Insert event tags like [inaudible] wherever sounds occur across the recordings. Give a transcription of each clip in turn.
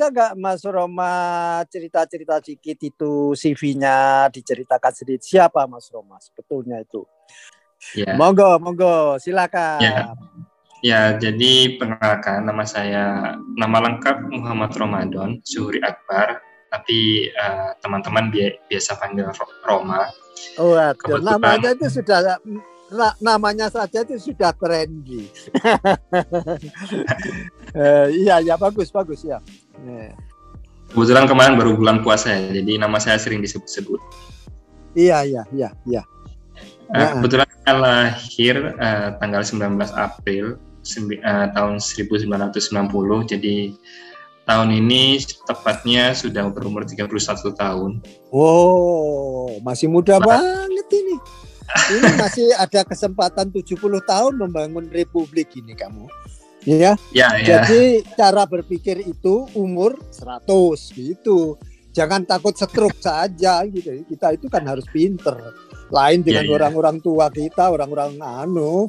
bisa nggak Mas Roma cerita-cerita sedikit itu CV-nya diceritakan sedikit siapa Mas Roma sebetulnya itu? Ya. Monggo, monggo, silakan. Ya. ya, jadi perkenalkan nama saya nama lengkap Muhammad Ramadan Suhri Akbar, tapi uh, teman-teman bi biasa panggil Roma. Oh, Kebetulan, namanya itu sudah na namanya saja itu sudah trendy. uh, [laughs] iya, ya bagus, bagus ya. Yeah. Kebetulan kemarin baru bulan puasa ya, jadi nama saya sering disebut-sebut. Iya, iya, iya, iya. Uh, kebetulan saya lahir uh, tanggal 19 April uh, tahun 1990, jadi tahun ini tepatnya sudah berumur 31 tahun. Wow, masih muda banget ini ini masih ada kesempatan 70 tahun membangun republik ini kamu. Ya. ya, ya. Jadi cara berpikir itu umur 100 gitu. Jangan takut stroke [laughs] saja gitu. Kita itu kan harus pinter. Lain dengan orang-orang ya, ya. tua kita, orang-orang anu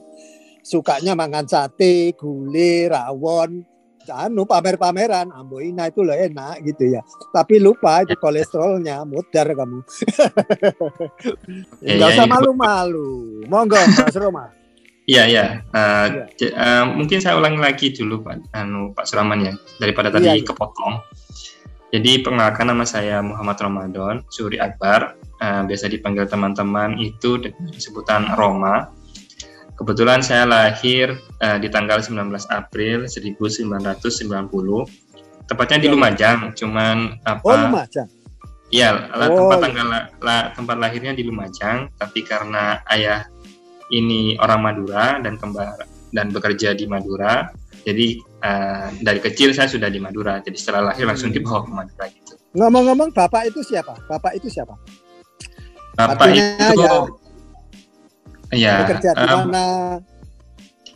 sukanya makan sate, gulai, rawon, anu pamer-pameran amboina itu loh enak gitu ya tapi lupa itu kolesterolnya mudar kamu nggak ya, usah malu-malu monggo Mas Roma Iya ya, uh, ya. Uh, mungkin saya ulangi lagi dulu Pak anu Pak Suraman ya daripada tadi ya, ya. kepotong. Jadi perkenalkan nama saya Muhammad Ramadan Suri Akbar, uh, biasa dipanggil teman-teman itu dengan sebutan Roma. Kebetulan saya lahir uh, di tanggal 19 April 1990. Tepatnya di iya. Lumajang, cuman apa? Oh, Lumajang. Iya, oh. tempat tanggal la, tempat lahirnya di Lumajang, tapi karena ayah ini orang Madura dan kembar dan bekerja di Madura, jadi uh, dari kecil saya sudah di Madura. Jadi setelah lahir langsung hmm. dibawa ke Madura gitu. Ngomong-ngomong, bapak itu siapa? Bapak itu siapa? Bapak Artinya itu ya, Iya. Bekerja di um, mana?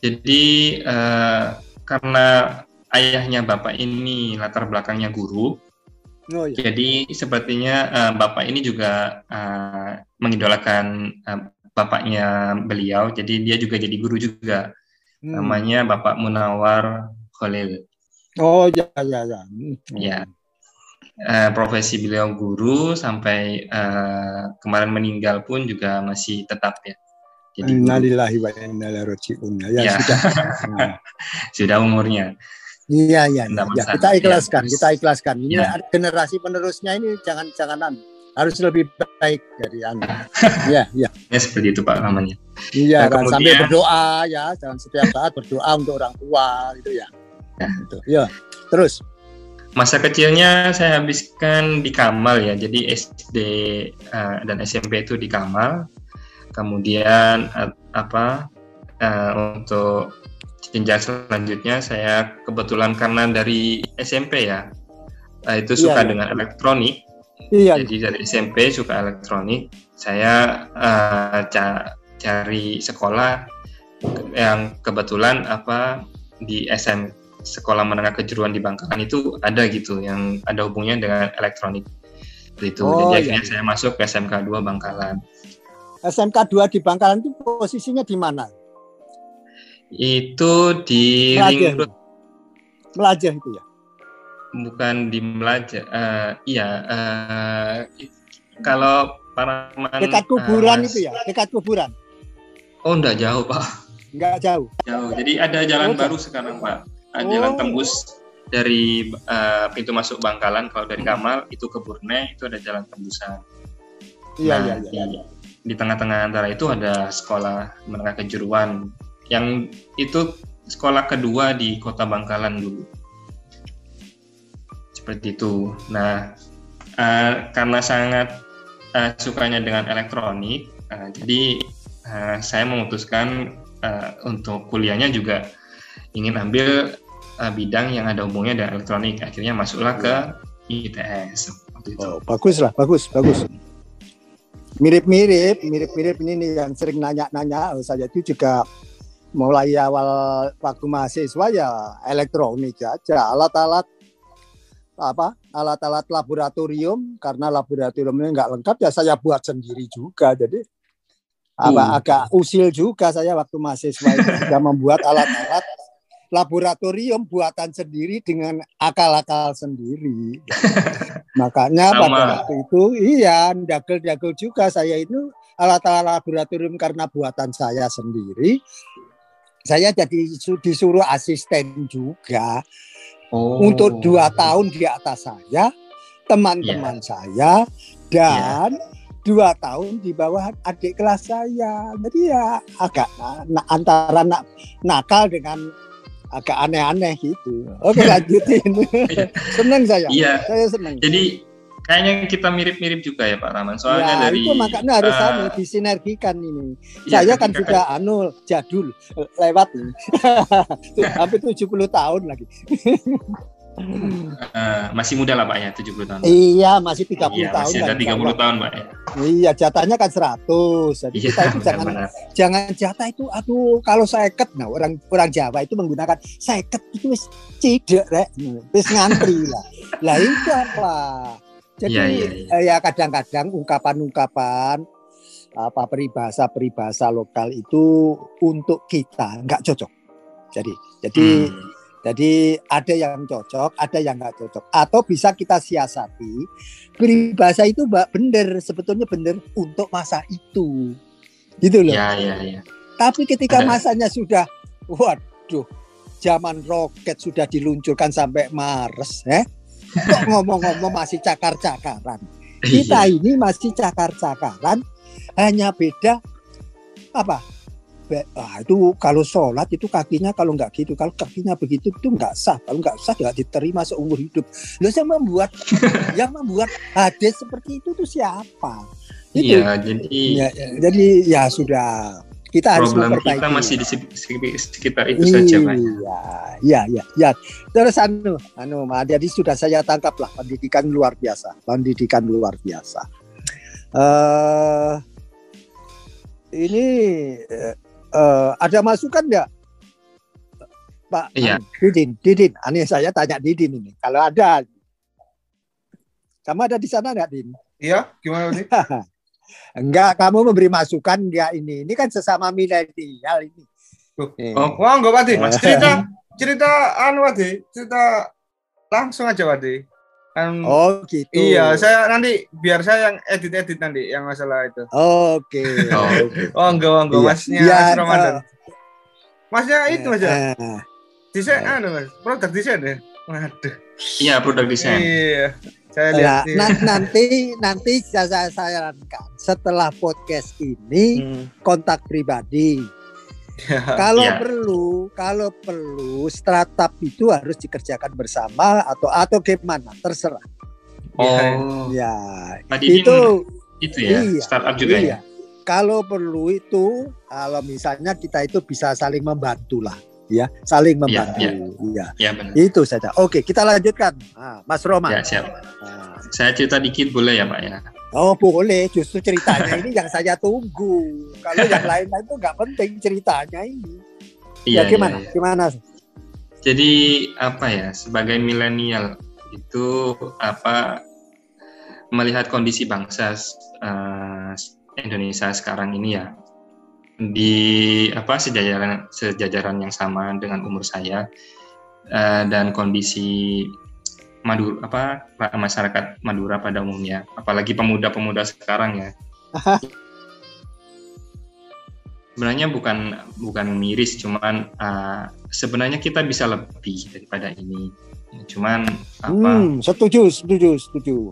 Jadi uh, karena ayahnya bapak ini latar belakangnya guru, oh, iya. jadi sepertinya uh, bapak ini juga uh, mengidolakan uh, bapaknya beliau. Jadi dia juga jadi guru juga. Hmm. Namanya Bapak Munawar Khalil. Oh ya ya ya. Hmm. Ya. Uh, profesi beliau guru sampai uh, kemarin meninggal pun juga masih tetap ya. Jadi Innalillahi wa inna Ya, ya. sudah. [laughs] sudah umurnya. Iya iya. Ya, kita ikhlaskan, ya, kita ikhlaskan. Ini ya. generasi penerusnya ini jangan janganan harus lebih baik dari Anda. [laughs] Iya, iya. Ya seperti itu Pak namanya. Iya, nah, kan sambil berdoa ya, jangan setiap saat berdoa untuk orang tua gitu ya. Ya, itu. Ya. Terus masa kecilnya saya habiskan di Kamal ya. Jadi SD uh, dan SMP itu di Kamal kemudian apa uh, untuk jenjang selanjutnya saya kebetulan karena dari SMP ya. Uh, itu suka iya, dengan elektronik. Iya. jadi dari SMP suka elektronik. Saya uh, ca cari sekolah yang kebetulan apa di SM sekolah menengah kejuruan di Bangkalan itu ada gitu yang ada hubungannya dengan elektronik. Itu. Oh, jadi iya. akhirnya saya masuk ke SMK 2 Bangkalan SMK 2 di Bangkalan itu posisinya di mana? Itu di Melajah. Melajah itu ya? Bukan di Melajah. Uh, iya, uh, kalau para dekat kuburan uh, itu ya, dekat kuburan. Oh, enggak jauh, Pak. Enggak jauh. Jauh. Jadi ada jalan oh, baru sekarang, Pak. Ada oh. jalan tembus dari uh, pintu masuk Bangkalan kalau dari Kamal itu ke Burne itu ada jalan tembusan. Iya, nah, iya, iya. iya di tengah-tengah antara itu ada sekolah menengah kejuruan. Yang itu sekolah kedua di kota Bangkalan dulu. Seperti itu. Nah uh, karena sangat uh, sukanya dengan elektronik uh, jadi uh, saya memutuskan uh, untuk kuliahnya juga ingin ambil uh, bidang yang ada hubungannya dengan elektronik. Akhirnya masuklah ke ITS Oh, bagus lah bagus bagus mirip-mirip, mirip-mirip ini nih yang sering nanya-nanya saya itu juga mulai awal waktu mahasiswa ya elektronik aja alat-alat apa alat-alat laboratorium. Karena laboratoriumnya nggak lengkap ya saya buat sendiri juga. Jadi apa hmm. agak usil juga saya waktu mahasiswa itu [laughs] juga membuat alat-alat laboratorium buatan sendiri dengan akal-akal sendiri. [laughs] Makanya Sama. pada waktu itu iya dagel-dagel juga saya itu alat-alat laboratorium karena buatan saya sendiri. Saya jadi disuruh asisten juga oh. untuk dua tahun di atas saya, teman-teman yeah. saya dan yeah dua tahun di bawah adik kelas saya. Jadi ya agak na antara nak nakal dengan agak aneh-aneh gitu. Oke lanjutin. [laughs] seneng saya. Iya. Saya seneng. Jadi kayaknya kita mirip-mirip juga ya Pak Rahman. Soalnya ya, dari itu makanya harus uh, sama disinergikan ini. Iya, saya kan sudah kan, anu jadul lewat ini. [laughs] Hampir 70 tahun lagi. [laughs] Uh, masih muda lah Pak ya, 70 tahun. Iya, masih 30 iya, tahun. Masih ada 30 tahun Pak ya. Iya, jatahnya kan 100. Jadi iya, kita itu benar, jangan benar. jangan jatah itu aduh kalau seket nah orang orang Jawa itu menggunakan seket itu wis cidek rek. Wis ngantri lah. lah itu apa? Jadi iya. ya kadang-kadang ungkapan-ungkapan apa peribahasa-peribahasa lokal itu untuk kita nggak cocok. Jadi jadi hmm jadi ada yang cocok, ada yang nggak cocok. Atau bisa kita siasati. Peribahasa itu mbak benar, sebetulnya benar untuk masa itu. Gitu loh. Ya, ya, ya. Tapi ketika masanya sudah, waduh, zaman roket sudah diluncurkan sampai Mars, eh? Kok [laughs] ngomong-ngomong masih cakar-cakaran. Kita iya. ini masih cakar-cakaran, hanya beda apa? Ah, itu kalau sholat itu kakinya kalau nggak gitu kalau kakinya begitu itu nggak sah kalau nggak sah nggak diterima seumur hidup lo yang membuat [laughs] yang membuat hadis seperti itu tuh siapa itu iya jadi ya, ya, jadi ya sudah kita harus problem memperbaiki. kita masih di sekitar itu iya, saja. Iya, iya, iya, ya. Terus anu, anu, jadi sudah saya tangkap lah pendidikan luar biasa, pendidikan luar biasa. Uh, ini uh, uh, ada masukan enggak? Pak iya. Didin, Didin, aneh saya tanya Didin ini. Kalau ada, kamu ada di sana enggak, Din? Iya, gimana nih? [laughs] enggak, kamu memberi masukan enggak ini? Ini kan sesama milenial ini. Oh, oh. wah enggak. Mas [laughs] cerita cerita anu Wadi, cerita langsung aja Wadi. Kan, oh gitu. Iya, saya nanti biar saya yang edit-edit nanti yang masalah itu. Oke. Okay. oh, okay. oh enggak, enggak. Iya. Masnya ya, Mas Ramadan. Uh, Masnya itu Mas. Uh, desain uh, anu Mas, produk desain ya. Waduh. Iya, produk desain. Iya. Saya lihat. Nah, nanti nanti saya, saya sarankan setelah podcast ini hmm. kontak pribadi Ya. [laughs] kalau ya. perlu, kalau perlu startup itu harus dikerjakan bersama atau atau gimana, terserah. Oh. Ya. Tadi itu itu ya, iya, startup juga iya. ya. Kalau perlu itu, kalau misalnya kita itu bisa saling membantu lah, ya, saling iya, membantu. Ya, ya. ya. ya Itu saja. Oke, kita lanjutkan. Nah, Mas Roma. Ya, siap. Nah. Saya cerita dikit boleh ya, Pak ya? Oh boleh, justru ceritanya ini yang saya tunggu. Kalau yang [laughs] lain-lain itu nggak penting ceritanya ini. Iya, ya gimana? Iya, iya. Gimana? Jadi apa ya? Sebagai milenial itu apa melihat kondisi bangsa uh, Indonesia sekarang ini ya di apa sejajaran sejajaran yang sama dengan umur saya uh, dan kondisi Madura apa masyarakat Madura pada umumnya, apalagi pemuda-pemuda sekarang ya. [laughs] sebenarnya bukan bukan miris, cuman uh, sebenarnya kita bisa lebih daripada ini. Cuman apa? Hmm, setuju, setuju, setuju.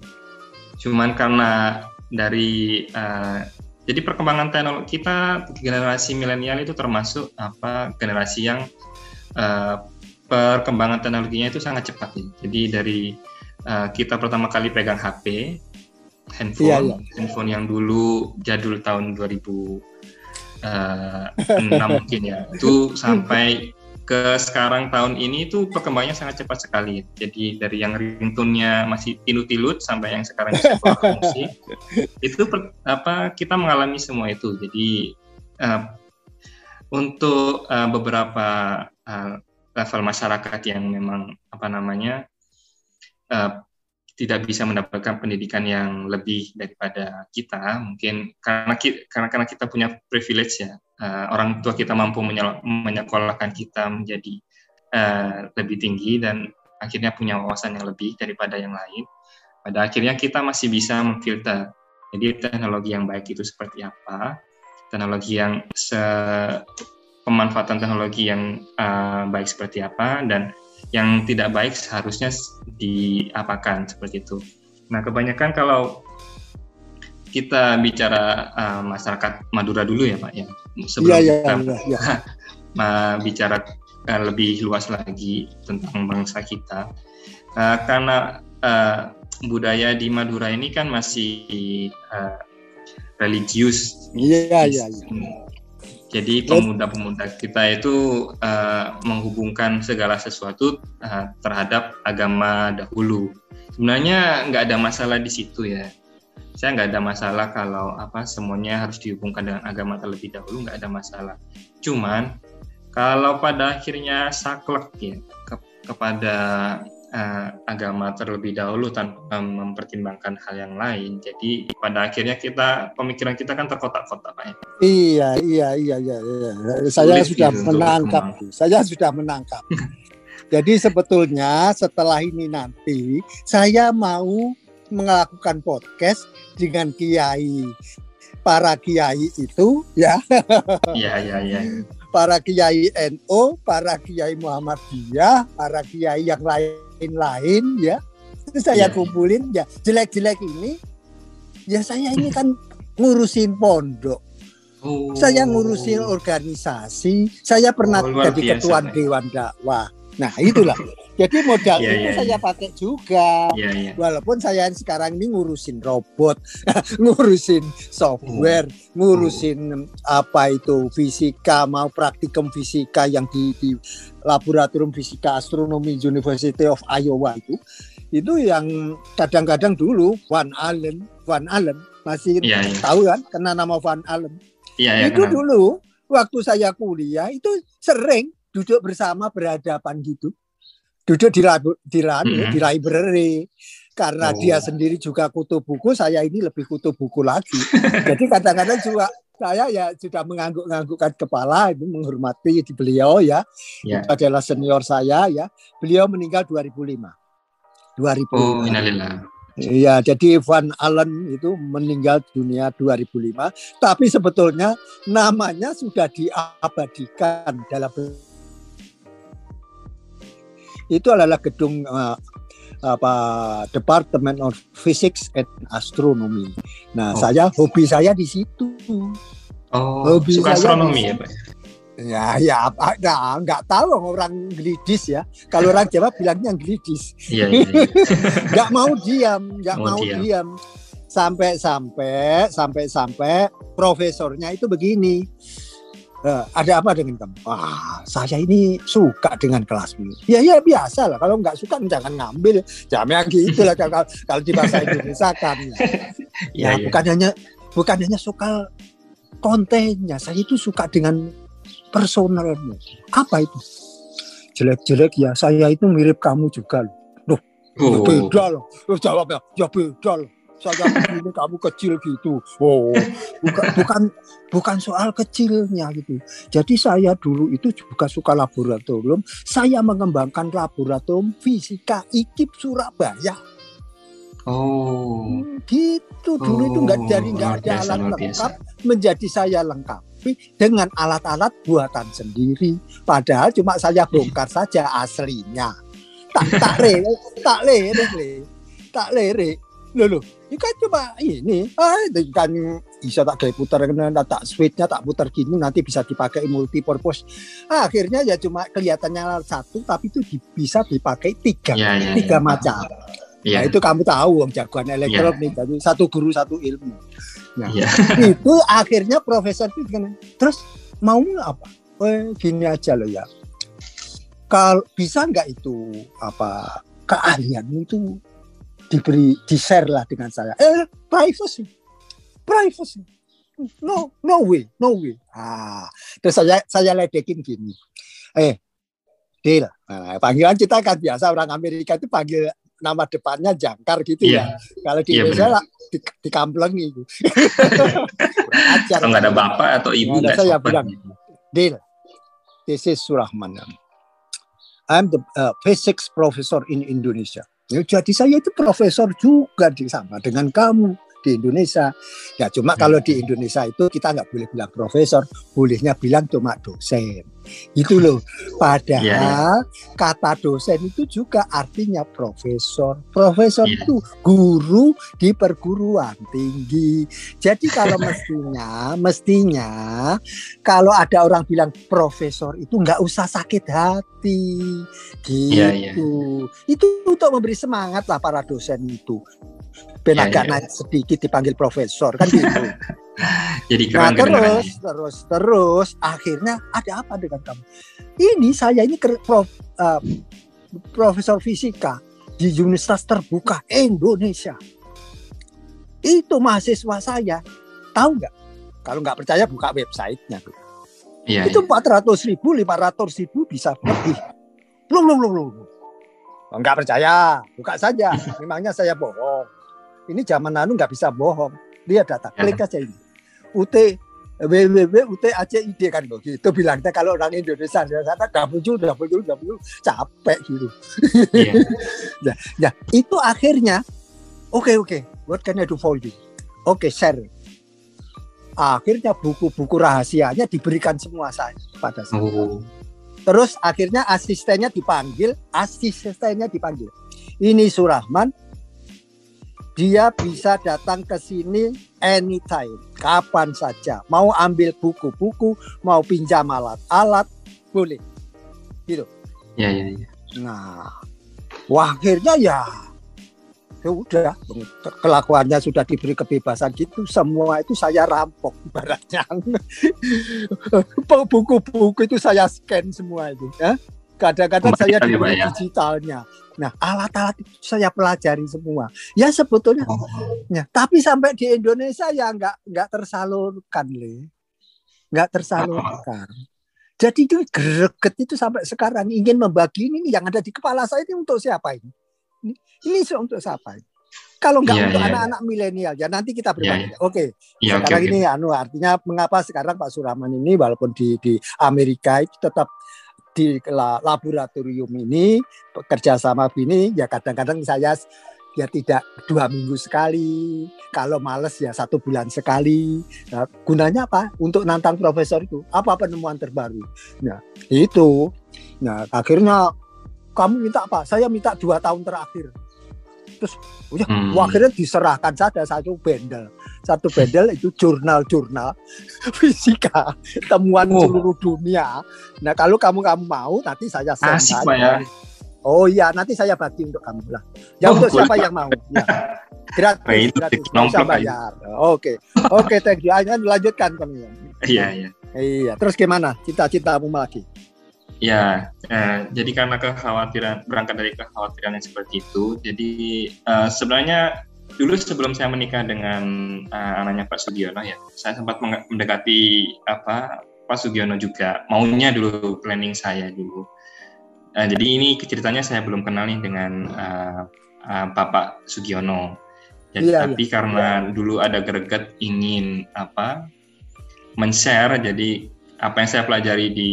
Cuman karena dari uh, jadi perkembangan teknologi kita generasi milenial itu termasuk apa generasi yang uh, perkembangan teknologinya itu sangat cepat ya. Jadi dari uh, kita pertama kali pegang HP, handphone, iya, iya. handphone yang dulu jadul tahun 2006 uh, [laughs] mungkin ya, itu sampai ke sekarang tahun ini itu perkembangannya sangat cepat sekali. Jadi dari yang ringtone-nya masih tilut-tilut sampai yang sekarang musik, [laughs] itu per, apa kita mengalami semua itu. Jadi uh, untuk uh, beberapa uh, level masyarakat yang memang apa namanya uh, tidak bisa mendapatkan pendidikan yang lebih daripada kita mungkin karena kita, karena karena kita punya privilege ya uh, orang tua kita mampu menyekolahkan kita menjadi uh, lebih tinggi dan akhirnya punya wawasan yang lebih daripada yang lain, pada akhirnya kita masih bisa memfilter. Jadi teknologi yang baik itu seperti apa, teknologi yang se pemanfaatan teknologi yang uh, baik seperti apa dan yang tidak baik seharusnya diapakan seperti itu. Nah kebanyakan kalau kita bicara uh, masyarakat Madura dulu ya Pak ya sebelum ya, ya, kita [laughs] ya, ya. bicara uh, lebih luas lagi tentang bangsa kita uh, karena uh, budaya di Madura ini kan masih uh, religius. Iya iya. iya. Jadi pemuda-pemuda kita itu uh, menghubungkan segala sesuatu uh, terhadap agama dahulu. Sebenarnya nggak ada masalah di situ ya. Saya nggak ada masalah kalau apa semuanya harus dihubungkan dengan agama terlebih dahulu nggak ada masalah. Cuman kalau pada akhirnya saklek ya ke, kepada uh, agama terlebih dahulu tanpa mempertimbangkan hal yang lain. Jadi pada akhirnya kita pemikiran kita kan terkotak-kotak Pak. Ya. Iya, iya, iya, iya, iya. Saya Sulit sudah gitu menangkap. Saya sudah menangkap. [laughs] Jadi sebetulnya setelah ini nanti saya mau melakukan podcast dengan kiai para kiai itu ya. [laughs] Iya, iya, iya para kiai NU, para kiai Muhammadiyah, para kiai yang lain-lain ya. Itu saya yeah. kumpulin ya jelek-jelek ini ya saya ini kan ngurusin pondok. Oh. Saya ngurusin organisasi, saya pernah oh, jadi ketua dewan dakwah. Nah, itulah. [laughs] Jadi modal yeah, itu yeah, saya yeah. pakai juga. Yeah, yeah. Walaupun saya sekarang ini ngurusin robot, [laughs] ngurusin software, oh. ngurusin oh. apa itu fisika, mau praktikum fisika yang di, di laboratorium fisika astronomi University of Iowa itu. Itu yang kadang-kadang dulu Van Allen, Van Allen masih yeah, yeah. tahu kan kena nama Van Allen. Yeah, yeah, itu kenal. dulu waktu saya kuliah itu sering duduk bersama berhadapan gitu. Duduk di di, mm-hmm. di library. Karena oh. dia sendiri juga kutu buku saya ini lebih kutu buku lagi. [laughs] Jadi kadang-kadang juga saya ya sudah mengangguk-anggukkan kepala itu menghormati di beliau ya. Yeah. adalah senior saya ya. Beliau meninggal 2005 2005 oh innalillah Iya, jadi Van Allen itu meninggal dunia 2005, tapi sebetulnya namanya sudah diabadikan dalam itu adalah gedung uh, apa Department of Physics and Astronomy. Nah, oh. saya hobi saya di situ. Oh, hobi suka saya astronomi ya, Pak? Ya, ya, nah, nggak tahu orang gelidis ya. Kalau orang Jawa bilangnya gelidis. Iya, iya, iya. [laughs] nggak mau diam, nggak mau, mau diam. diam. Sampai-sampai, sampai-sampai profesornya itu begini Uh, ada apa dengan kamu? Wah, saya ini suka dengan kelas ini. Ya ya biasa lah. Kalau nggak suka jangan ngambil. Jamnya gitu lah kalau, kalau di bahasa Indonesia kan. [laughs] Ya, ya, ya, bukan hanya bukan hanya suka kontennya. Saya itu suka dengan personalnya. Apa itu? Jelek-jelek ya. Saya itu mirip kamu juga loh. Loh, oh. beda loh. Jawabnya, ya beda loh saya begini kamu kecil gitu. Oh, bukan bukan bukan soal kecilnya gitu. Jadi saya dulu itu juga suka laboratorium. Saya mengembangkan laboratorium fisika IKIP Surabaya. Oh, gitu dulu oh, itu nggak jadi nggak ada alat lengkap menjadi saya lengkapi dengan alat-alat buatan sendiri. Padahal cuma saya bongkar saja aslinya. Tak tak le, tak le, tak lere. Loh, loh, ini kan cuma ini. Ah, kan bisa tak kayak putar tak switchnya tak putar gini nanti bisa dipakai multi purpose. Ah, akhirnya ya cuma kelihatannya satu tapi itu bisa dipakai tiga, ya, ya, tiga ya. macam. Ya. Nah, itu kamu tahu wong jagoan elektronik ya. jadi satu guru satu ilmu. Nah, ya. [laughs] itu akhirnya profesor itu kan terus mau apa? Eh, gini aja loh ya. Kalau bisa nggak itu apa keahlian itu diberi di share lah dengan saya. Eh privacy. Privacy. No no way no way. Ah terus saya saya ledekin gini. Eh deal nah, panggilan kita kan biasa orang Amerika itu panggil nama depannya jangkar gitu yeah. ya. Kalau di yeah, Indonesia lah di, di kampleng itu [laughs] kalau nggak ada bapak atau ibu nah, saya bilang deal this is Surahman. I'm the uh, physics professor in Indonesia. Ya, jadi saya itu profesor juga di sama dengan kamu di Indonesia. Ya cuma kalau di Indonesia itu kita nggak boleh bilang profesor, bolehnya bilang cuma dosen. Itu loh. [laughs] Padahal yeah. kata dosen itu juga artinya profesor. Profesor yeah. itu guru di perguruan tinggi. Jadi kalau [laughs] mestinya, mestinya kalau ada orang bilang profesor itu nggak usah sakit hati. Gitu. Yeah, yeah. Itu untuk memberi semangat lah para dosen itu ben yeah, agak yeah. naik sedikit dipanggil profesor kan gitu. [laughs] Jadi keren, nah, terus terus terus akhirnya ada apa dengan kamu? Ini saya ini prof, uh, profesor fisika di Universitas Terbuka Indonesia. Itu mahasiswa saya. Tahu nggak? Kalau nggak percaya buka websitenya. Iya, itu iya. empat ratus ribu, lima ratus ribu bisa lebih. Belum, belum, belum, belum. Enggak percaya, buka saja. [laughs] Memangnya saya bohong. Ini zaman anu nggak bisa bohong. Dia data, ya. klik aja ini. UT www UT ACID kan begitu bilangnya kalau orang Indonesia udah muncul udah muncul capek gitu yeah. [laughs] ya, ya itu akhirnya oke okay, oke okay, what can I do for you oke okay, share akhirnya buku-buku rahasianya diberikan semua saya pada saya oh. terus akhirnya asistennya dipanggil asistennya dipanggil ini Surahman dia bisa datang ke sini anytime, kapan saja. Mau ambil buku-buku, mau pinjam alat-alat, boleh. Gitu. Ya, ya, ya. Nah, wah akhirnya ya ya udah kelakuannya sudah diberi kebebasan gitu semua itu saya rampok ibaratnya [laughs] buku-buku itu saya scan semua itu ya kadang-kadang saya di ya. digitalnya Nah, alat-alat itu saya pelajari semua. Ya sebetulnya, oh. ya. Tapi sampai di Indonesia ya nggak nggak tersalurkan, le, nggak tersalurkan. Oh. Jadi itu greget itu sampai sekarang ingin membagi ini yang ada di kepala saya ini untuk siapa ini? Ini, ini untuk siapa ini? Kalau nggak yeah, untuk iya, iya. anak-anak yeah. milenial ya nanti kita berbagi. Yeah, yeah. Oke, okay. yeah, sekarang okay, ini okay. anu artinya mengapa sekarang Pak Suraman ini walaupun di di Amerika itu tetap di laboratorium ini bekerja sama Bini ya kadang-kadang saya ya tidak dua minggu sekali. Kalau males ya satu bulan sekali. Nah, gunanya apa? Untuk nantang profesor itu. Apa penemuan terbaru? Nah itu. Nah akhirnya kamu minta apa? Saya minta dua tahun terakhir. Terus oh ya hmm. akhirnya diserahkan saja satu bendel satu bendel itu jurnal-jurnal [laughs] fisika temuan oh. seluruh dunia. Nah kalau kamu kamu mau nanti saya send Asik, ya. oh iya nanti saya bagi untuk kamu lah. Ya oh, untuk siapa yang mau? Ya. gratis gratis. bisa bayar. Oke oke thank you. Ayo lanjutkan kami iya iya. Iya terus gimana cita-citamu lagi? Ya, eh, jadi karena kekhawatiran berangkat dari kekhawatiran yang seperti itu, jadi eh, sebenarnya dulu sebelum saya menikah dengan eh, anaknya Pak Sugiono ya, saya sempat mendekati apa Pak Sugiono juga maunya dulu planning saya dulu. Eh, jadi ini ceritanya saya belum kenal nih dengan eh, eh, Bapak Sugiono. Jadi ya, tapi ya. karena dulu ada greget ingin apa men-share, jadi apa yang saya pelajari di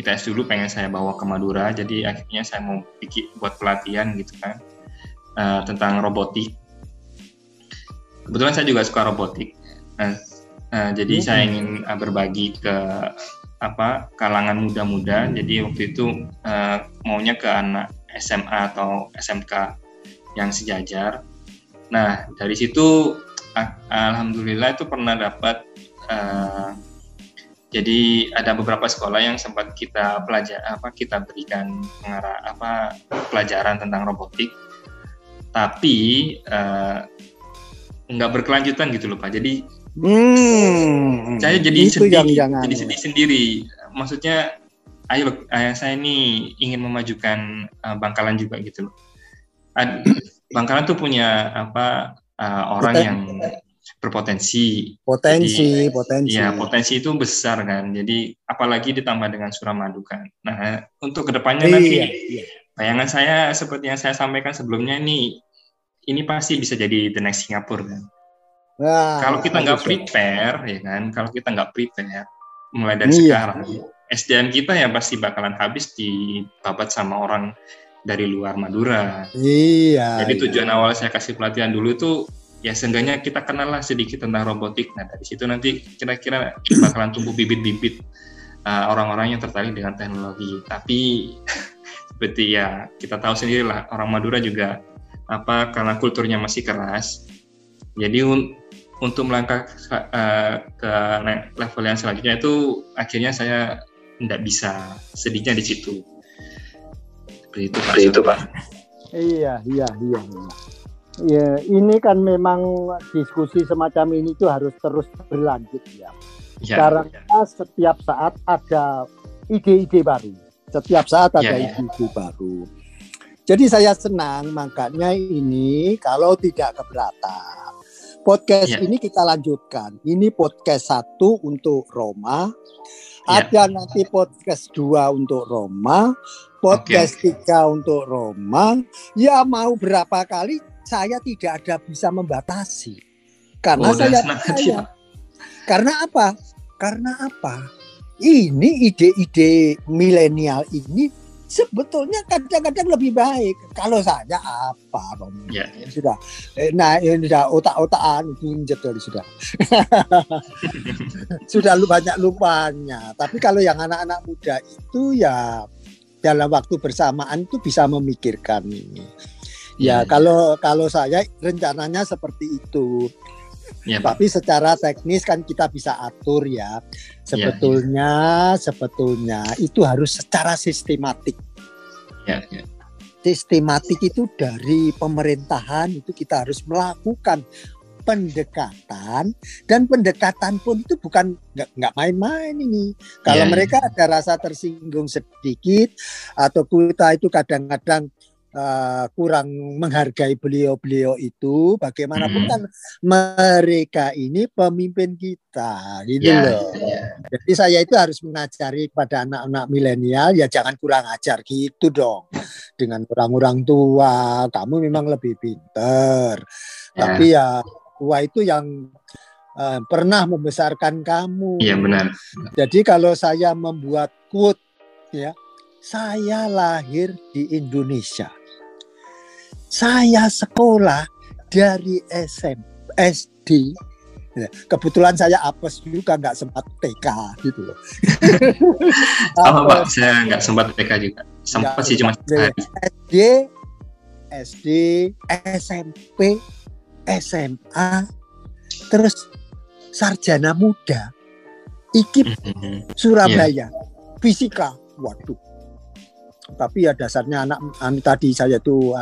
ITS dulu pengen saya bawa ke Madura jadi akhirnya saya mau bikin buat pelatihan gitu kan uh, tentang robotik kebetulan saya juga suka robotik. Uh, uh, jadi hmm. saya ingin uh, berbagi ke apa kalangan muda-muda. Jadi waktu itu uh, maunya ke anak SMA atau SMK yang sejajar. Nah dari situ alhamdulillah itu pernah dapat uh, jadi ada beberapa sekolah yang sempat kita pelajar apa kita berikan pengarah apa pelajaran tentang robotik, tapi uh, nggak berkelanjutan gitu loh pak. Jadi hmm, saya jadi sedih, yang jadi sedih sendiri. Maksudnya, ayo ayah saya ini ingin memajukan uh, Bangkalan juga gitu loh. Ad, Bangkalan tuh punya apa uh, orang yang berpotensi. Potensi, Jadi, potensi. Ya, potensi itu besar kan. Jadi apalagi ditambah dengan Suramadu kan. Nah, untuk ke depannya iya, nanti iya. bayangan saya seperti yang saya sampaikan sebelumnya ini ini pasti bisa jadi the next Singapore kan. Nah, kalau kita nggak prepare ya kan, kalau kita nggak prepare mulai dari iya. sekarang SDM kita ya pasti bakalan habis di babat sama orang dari luar Madura. Iya. Jadi tujuan iya. awal saya kasih pelatihan dulu tuh ya seenggaknya kita kenal lah sedikit tentang robotik. Nah dari situ nanti kira-kira bakalan tumbuh bibit-bibit uh, orang-orang yang tertarik dengan teknologi. Tapi [laughs] seperti ya kita tahu sendiri lah orang Madura juga apa karena kulturnya masih keras. Jadi un untuk melangkah uh, ke level yang selanjutnya itu akhirnya saya tidak bisa sedihnya di situ seperti itu pak itu pak iya iya iya ya ini kan memang diskusi semacam ini tuh harus terus berlanjut ya, ya karena ya. setiap saat ada ide-ide baru setiap saat ada ya, ya. ide-ide ya. baru jadi saya senang makanya ini kalau tidak keberatan podcast ya. ini kita lanjutkan. Ini podcast satu untuk Roma, Ya. Ada nanti podcast dua untuk Roma, podcast okay. tiga untuk Roma. Ya mau berapa kali saya tidak ada bisa membatasi. Karena oh, saya, saya karena apa? Karena apa? Ini ide-ide milenial ini sebetulnya kadang-kadang lebih baik. Kalau saja apa ya, ya. sudah. Eh, nah ini sudah otak-otakan dari sudah. [laughs] Sudah lu banyak lupanya. Tapi kalau yang anak-anak muda itu ya dalam waktu bersamaan itu bisa memikirkan ini. Ya, ya kalau kalau saya rencananya seperti itu. Ya, Tapi secara teknis kan kita bisa atur ya. Sebetulnya, ya, ya. sebetulnya itu harus secara sistematik. Ya, ya. Sistematik itu dari pemerintahan itu kita harus melakukan pendekatan dan pendekatan pun itu bukan nggak main-main ini. Kalau ya, mereka ada rasa tersinggung sedikit atau kita itu kadang-kadang uh, kurang menghargai beliau-beliau itu bagaimanapun hmm. kan mereka ini pemimpin kita gitu yeah, loh. Yeah. Jadi saya itu harus mengajari kepada anak-anak milenial ya jangan kurang ajar gitu dong. Dengan orang-orang tua kamu memang lebih pinter. Yeah. Tapi ya tua itu yang uh, pernah membesarkan kamu. Iya benar. Jadi kalau saya membuat quote ya saya lahir di Indonesia saya sekolah dari SM, SD. Ya, kebetulan saya apes juga nggak sempat TK gitu loh. [laughs] Sama Pak, saya nggak sempat TK juga. Sempat sih cuma SD, SD, SMP, SMA, terus sarjana muda, IKIP, mm-hmm. Surabaya, yeah. fisika, waduh. Tapi ya dasarnya anak, anak tadi saya tuh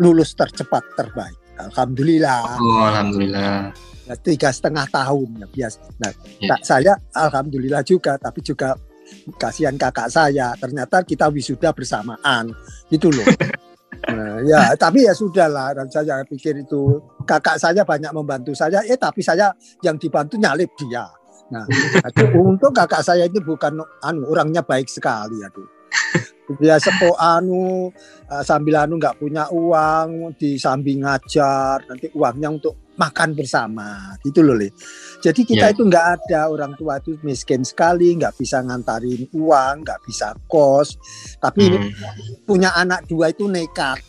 lulus tercepat terbaik. Alhamdulillah. Oh, alhamdulillah. Nah, tiga setengah tahun ya biasa. Nah, yeah. saya alhamdulillah juga, tapi juga kasihan kakak saya. Ternyata kita wisuda bersamaan, itu loh. [laughs] nah, ya, tapi ya sudah lah. Dan saya pikir itu kakak saya banyak membantu saya. Eh, tapi saya yang dibantu nyalip dia. Nah, [laughs] untuk kakak saya itu bukan anu orangnya baik sekali, aduh biasa kok anu uh, sambil anu nggak punya uang di samping ngajar nanti uangnya untuk makan bersama gitu loh Le. Jadi kita yeah. itu nggak ada orang tua itu miskin sekali nggak bisa ngantarin uang nggak bisa kos tapi hmm. punya anak dua itu nekat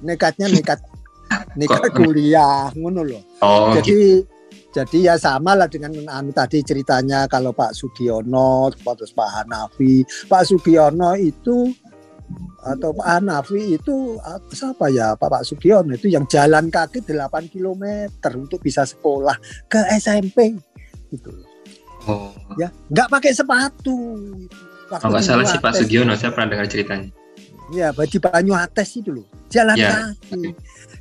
nekatnya nekat [laughs] nekat kuliah ngono loh. Oh, Jadi gitu jadi ya sama lah dengan anu tadi ceritanya kalau Pak Sugiono terus Pak Hanafi. Pak Sugiono itu atau Pak Hanafi itu siapa ya Pak Pak Sugiono itu yang jalan kaki 8 km untuk bisa sekolah ke SMP gitu Oh. Ya, nggak pakai sepatu. Waktu oh, nggak salah sih Pak Sugiono, saya pernah dengar ceritanya. Ya, baju Banyu Ates itu loh, jalan ya. kaki.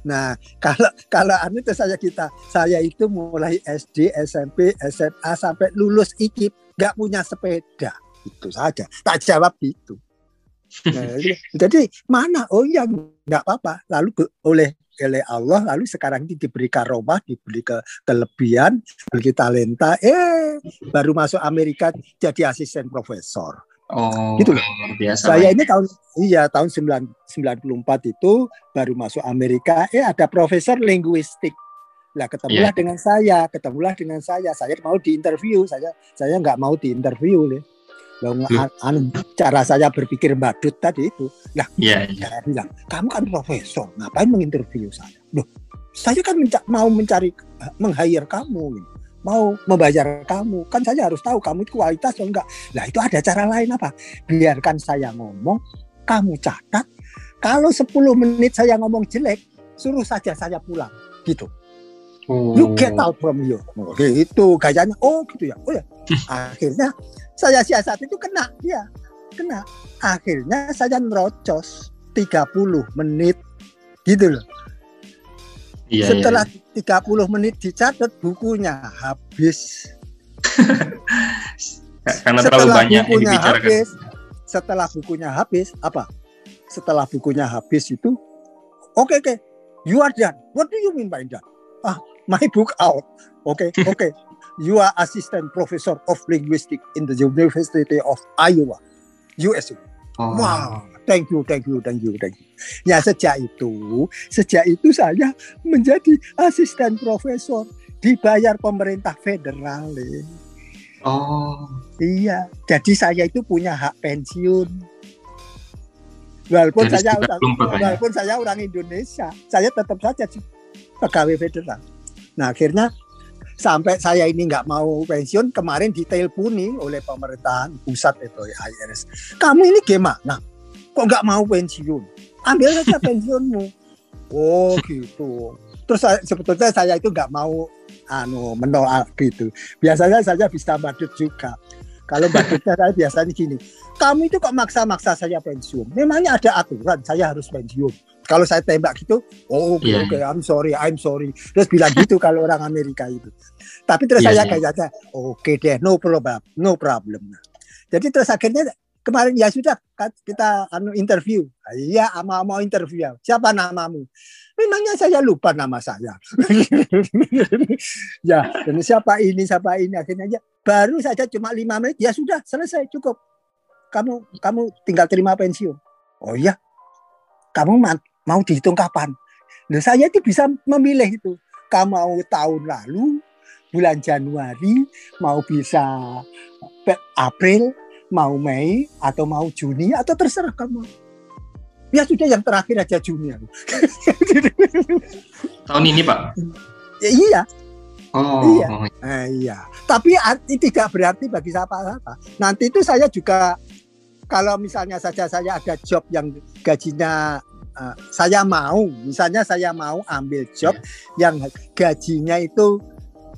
Nah, [laughs] kalau kalau anu itu saya kita, saya itu mulai SD, SMP, SMA sampai lulus IKIP nggak punya sepeda. Itu saja. Tak jawab itu. [laughs] Nah, jadi mana? Oh iya nggak apa-apa. Lalu oleh oleh Allah lalu sekarang ini diberi karomah, diberi ke kelebihan, diberi talenta. Eh, baru masuk Amerika jadi asisten profesor. Oh, gitu loh. Biasa. Saya ini tahun iya tahun 994 itu baru masuk Amerika, eh ada profesor linguistik. Lah ketemulah yeah. dengan saya, ketemulah dengan saya. Saya mau diinterview, saya saya nggak mau diinterview nih. Loh, anu, cara saya berpikir badut tadi itu. Nah, yeah, yeah. saya bilang, kamu kan profesor, ngapain menginterview saya? Loh, saya kan menca mau mencari, meng-hire kamu. Gitu. Mau membayar kamu. Kan saya harus tahu kamu itu kualitas atau enggak. Nah, itu ada cara lain apa? Biarkan saya ngomong, kamu catat. Kalau 10 menit saya ngomong jelek, suruh saja saya pulang. Gitu. Oh. You get out from you. Oh, itu gayanya. Oh gitu ya. Oh ya. [laughs] Akhirnya saya siasat itu kena dia. Kena. Akhirnya saya nerocos 30 menit gitu loh. Iya, Setelah iya. 30 menit dicatat bukunya habis. Karena terlalu setelah banyak bukunya yang habis, setelah bukunya habis apa? Setelah bukunya habis itu, oke okay, oke, okay, you are done. What do you mean by done? Ah, my book out. Oke, okay, [laughs] oke. Okay. You are assistant professor of linguistics in the University of Iowa, USA. Oh. Wow, thank you, thank you, thank you, thank you. Ya sejak itu, sejak itu saya menjadi asisten profesor dibayar pemerintah federal. Oh. Iya, jadi saya itu punya hak pensiun. Walaupun jadi saya walaupun saya orang Indonesia, saya tetap saja pegawai federal. Nah akhirnya sampai saya ini nggak mau pensiun kemarin diteleponi oleh pemerintahan pusat itu ya IRS. Kamu ini gimana? Kok nggak mau pensiun? Ambil saja [laughs] pensiunmu. Oh gitu. Terus sebetulnya saya itu nggak mau anu menolak gitu. Biasanya saya bisa badut juga. Kalau badutnya saya biasanya gini, kamu itu kok maksa-maksa saya pensiun? Memangnya ada aturan saya harus pensiun? Kalau saya tembak gitu, oh oke okay, yeah. okay, I'm sorry, I'm sorry. Terus bilang gitu kalau orang Amerika itu. Tapi terus yeah, saya yeah. kayaknya, oke okay deh, no problem, no problem. Jadi terus akhirnya kemarin ya sudah kita anu interview. Iya, mau mau interview. Ya. Siapa namamu? Memangnya saya lupa nama saya. [laughs] ya, dan siapa ini, siapa ini akhirnya aja baru saja cuma lima menit ya sudah selesai cukup. Kamu kamu tinggal terima pensiun. Oh iya, kamu mau dihitung kapan? Nah, saya itu bisa memilih itu. Kamu mau tahun lalu, bulan Januari, mau bisa April, mau Mei, atau mau Juni, atau terserah kamu. Ya sudah yang terakhir aja Juni. [laughs] Tahun ini Pak? Ya, iya. Oh, iya. Oh. Eh, iya. Tapi arti tidak berarti bagi siapa-siapa. Nanti itu saya juga kalau misalnya saja saya ada job yang gajinya uh, saya mau, misalnya saya mau ambil job yeah. yang gajinya itu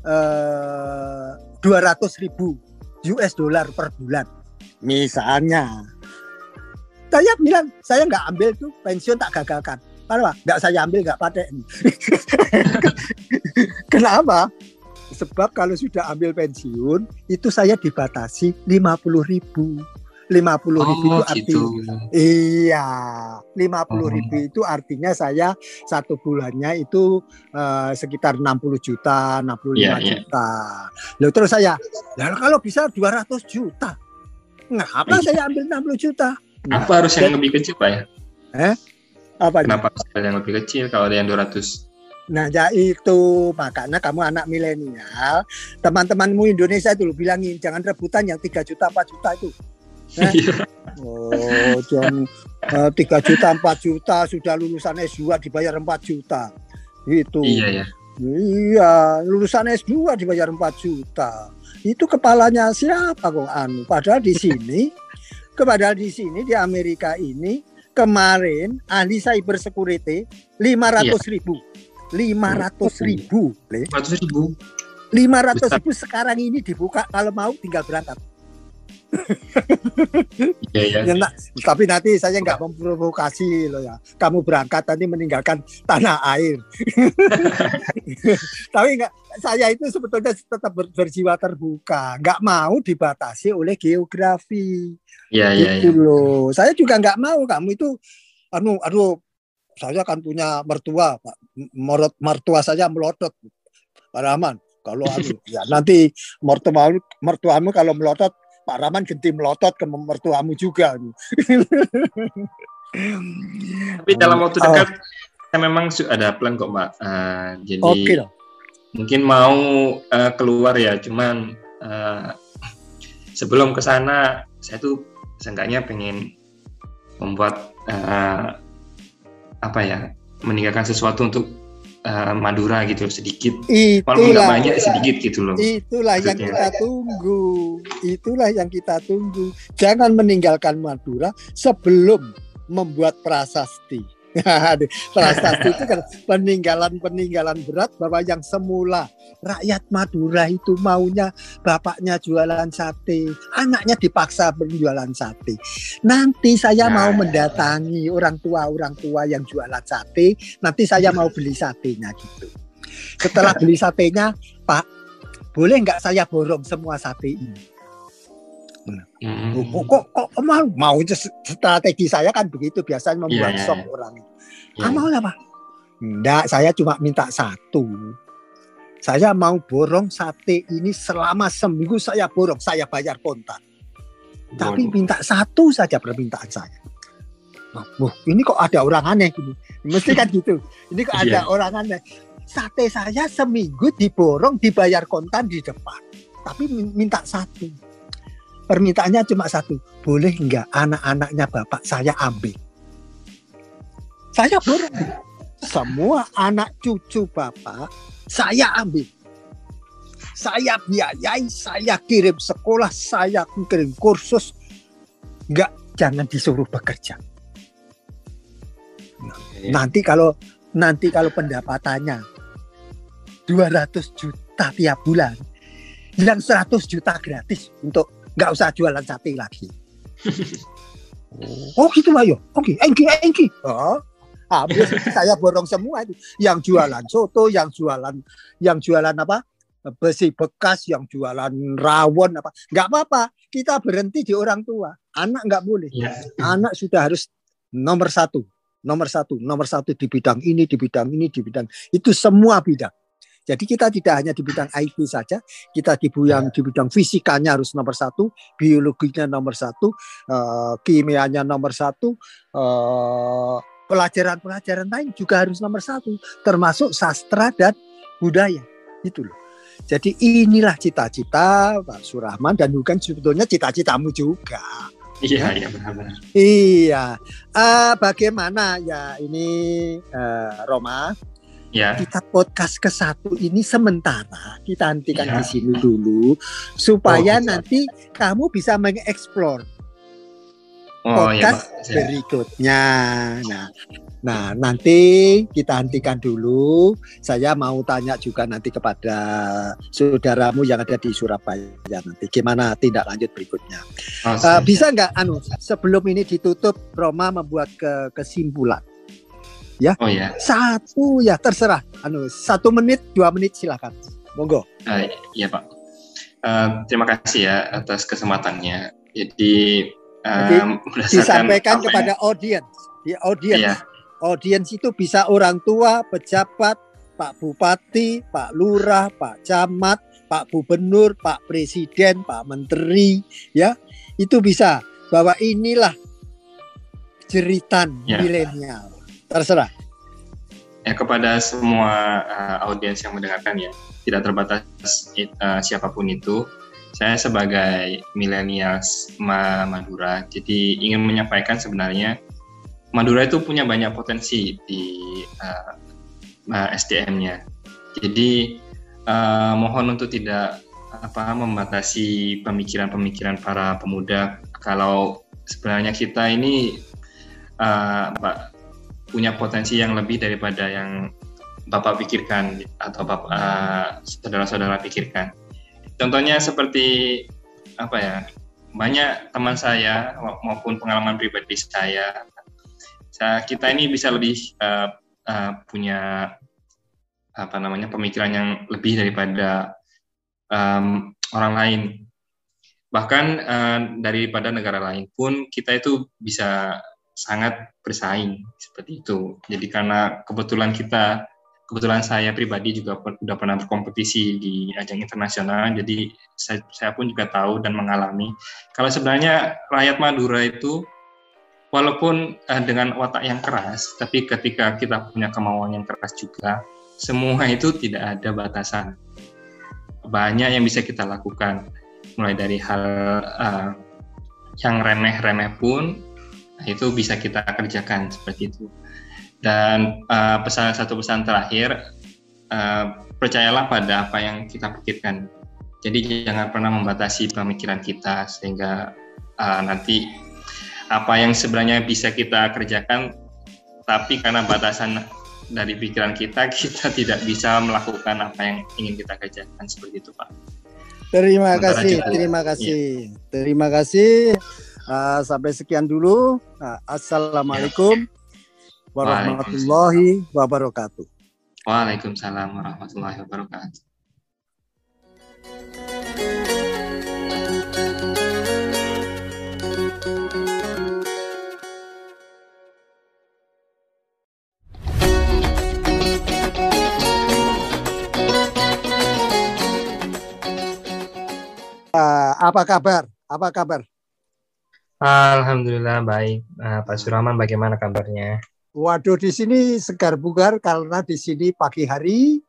eh, dua ratus ribu US dollar per bulan, misalnya. Saya bilang saya nggak ambil tuh pensiun tak gagalkan. Kenapa? Nggak saya ambil nggak pakai. [laughs] Kenapa? Sebab kalau sudah ambil pensiun itu saya dibatasi lima puluh ribu lima puluh ribu oh, itu arti gitu. iya lima puluh oh. ribu itu artinya saya satu bulannya itu uh, sekitar 60 juta 65 yeah, yeah. juta lalu terus saya lalu kalau bisa 200 juta ngapa saya ambil 60 juta nah, apa harus yang lebih kecil pak ya eh apa kenapa harus yang lebih kecil kalau ada yang 200 Nah, ya itu makanya kamu anak milenial, teman-temanmu Indonesia itu bilangin jangan rebutan yang 3 juta 4 juta itu. Eh? oh, jam eh, tiga uh, juta, empat juta sudah lulusan S2 dibayar 4 juta. Itu. Iya ya. Iya, lulusan S2 dibayar 4 juta. Itu kepalanya siapa kok anu? Padahal di [laughs] sini, kepada di sini di Amerika ini kemarin ahli cyber security 500 iya. ribu. 500 ribu. 500 ribu. 500 ribu sekarang ini dibuka kalau mau tinggal berangkat. Yeah, yeah. Ya, tapi nanti saya nggak memprovokasi loh ya. Kamu berangkat nanti meninggalkan tanah air. [laughs] tapi nggak, saya itu sebetulnya tetap ber, berjiwa terbuka, nggak mau dibatasi oleh geografi. Iya iya. Gitu yeah. loh. Saya juga nggak mau kamu itu, anu, aduh, saya kan punya mertua, Pak. Mertua, mertua saya melotot, Pak Rahman. Kalau anu, ya nanti mertuamu, mertuamu kalau melotot Pak Rahman genti melotot ke mertuamu juga. Tapi dalam waktu oh. dekat oh. saya memang ada plan kok Mbak. Uh, jadi okay, mungkin mau uh, keluar ya, cuman uh, sebelum ke sana saya tuh seenggaknya pengen membuat uh, apa ya meninggalkan sesuatu untuk uh, Madura gitu sedikit. Itulah, walaupun nggak banyak sedikit gitu loh. Itulah maksudnya. yang kita tunggu. Itulah yang kita tunggu. Jangan meninggalkan Madura sebelum membuat prasasti [laughs] prasasti itu kan peninggalan-peninggalan berat bahwa yang semula rakyat Madura itu maunya bapaknya jualan sate, anaknya dipaksa berjualan sate. Nanti saya nah, mau mendatangi orang tua-orang tua yang jualan sate, nanti saya mau beli satenya gitu. Setelah beli satenya, Pak, boleh nggak saya borong semua sate ini? Hmm. Kok, kok, kok, mau? Mau strategi saya kan begitu biasanya membuat yeah, yeah. Iya. orang. Yeah. Ah, mau apa? Enggak, saya cuma minta satu. Saya mau borong sate ini selama seminggu saya borong, saya bayar kontan. Tapi minta satu saja permintaan saya. Wah, ini kok ada orang aneh ini. Mesti kan [laughs] gitu. Ini kok ada yeah. orang aneh. Sate saya seminggu diborong, dibayar kontan di depan. Tapi minta satu permintaannya cuma satu. Boleh nggak anak-anaknya bapak saya ambil? Saya borong semua anak cucu bapak saya ambil. Saya biayai saya kirim sekolah saya kirim kursus. Nggak jangan disuruh bekerja. Nah, nanti kalau nanti kalau pendapatannya 200 juta tiap bulan yang 100 juta gratis untuk nggak usah jualan sate lagi. oh gitu ayo, oke, okay. engki engki. Oh, habis saya borong semua itu. Yang jualan soto, yang jualan, yang jualan apa? Besi bekas, yang jualan rawon apa? Nggak apa-apa. Kita berhenti di orang tua. Anak nggak boleh. Ya. Anak sudah harus nomor satu, nomor satu, nomor satu di bidang ini, di bidang ini, di bidang itu semua bidang. Jadi kita tidak hanya di bidang IT saja, kita di bidang di bidang fisikanya harus nomor satu, biologinya nomor satu, uh, kimianya nomor satu, uh, pelajaran-pelajaran lain juga harus nomor satu, termasuk sastra dan budaya. Itu loh. Jadi inilah cita-cita Pak Surahman dan bukan sebetulnya cita-citamu juga. Iya, iya benar-benar. Iya. Uh, bagaimana ya ini uh, Roma? Ya. kita podcast ke satu ini sementara kita hentikan ya. di sini dulu supaya oh, nanti kamu bisa mengeksplor oh, iya, podcast ya, berikutnya. Nah, nah nanti kita hentikan dulu. Saya mau tanya juga nanti kepada saudaramu yang ada di Surabaya nanti gimana tindak lanjut berikutnya. Oh, uh, bisa nggak, anu sebelum ini ditutup, Roma membuat ke kesimpulan ya. Oh ya. Satu ya terserah. Anu satu menit dua menit silakan. Monggo. Uh, iya pak. Uh, terima kasih ya atas kesempatannya. Jadi, uh, Jadi disampaikan kepada audiens. Di audiens. Iya. Audiens itu bisa orang tua, pejabat, Pak Bupati, Pak Lurah, Pak Camat, Pak Gubernur, Pak Presiden, Pak Menteri, ya itu bisa bahwa inilah jeritan ya. milenial terserah. Ya kepada semua uh, audiens yang mendengarkan ya tidak terbatas uh, siapa pun itu saya sebagai milenials Ma Madura jadi ingin menyampaikan sebenarnya Madura itu punya banyak potensi di uh, uh, SDM-nya jadi uh, mohon untuk tidak apa membatasi pemikiran-pemikiran para pemuda. Kalau sebenarnya kita ini uh, punya potensi yang lebih daripada yang Bapak pikirkan atau Bapak uh, saudara-saudara pikirkan. Contohnya seperti apa ya? Banyak teman saya maupun pengalaman pribadi saya, saya kita ini bisa lebih uh, uh, punya apa namanya pemikiran yang lebih daripada um, orang lain. Bahkan uh, daripada negara lain pun kita itu bisa sangat bersaing seperti itu. Jadi karena kebetulan kita, kebetulan saya pribadi juga sudah pernah berkompetisi di ajang internasional, jadi saya, saya pun juga tahu dan mengalami kalau sebenarnya rakyat Madura itu walaupun uh, dengan watak yang keras, tapi ketika kita punya kemauan yang keras juga, semua itu tidak ada batasan. Banyak yang bisa kita lakukan, mulai dari hal uh, yang remeh-remeh pun itu bisa kita kerjakan seperti itu. Dan uh, pesan satu pesan terakhir, uh, percayalah pada apa yang kita pikirkan. Jadi jangan pernah membatasi pemikiran kita sehingga uh, nanti apa yang sebenarnya bisa kita kerjakan, tapi karena batasan dari pikiran kita, [laughs] kita tidak bisa melakukan apa yang ingin kita kerjakan seperti itu, Pak. Terima Sementara kasih, terima kasih, ya. terima kasih. Uh, sampai sekian dulu. Uh, Assalamualaikum. Warahmatullahi wabarakatuh. Waalaikumsalam warahmatullahi wabarakatuh. Uh, apa kabar? Apa kabar? Alhamdulillah baik. Uh, Pak Suraman bagaimana kabarnya? Waduh, di sini segar bugar karena di sini pagi hari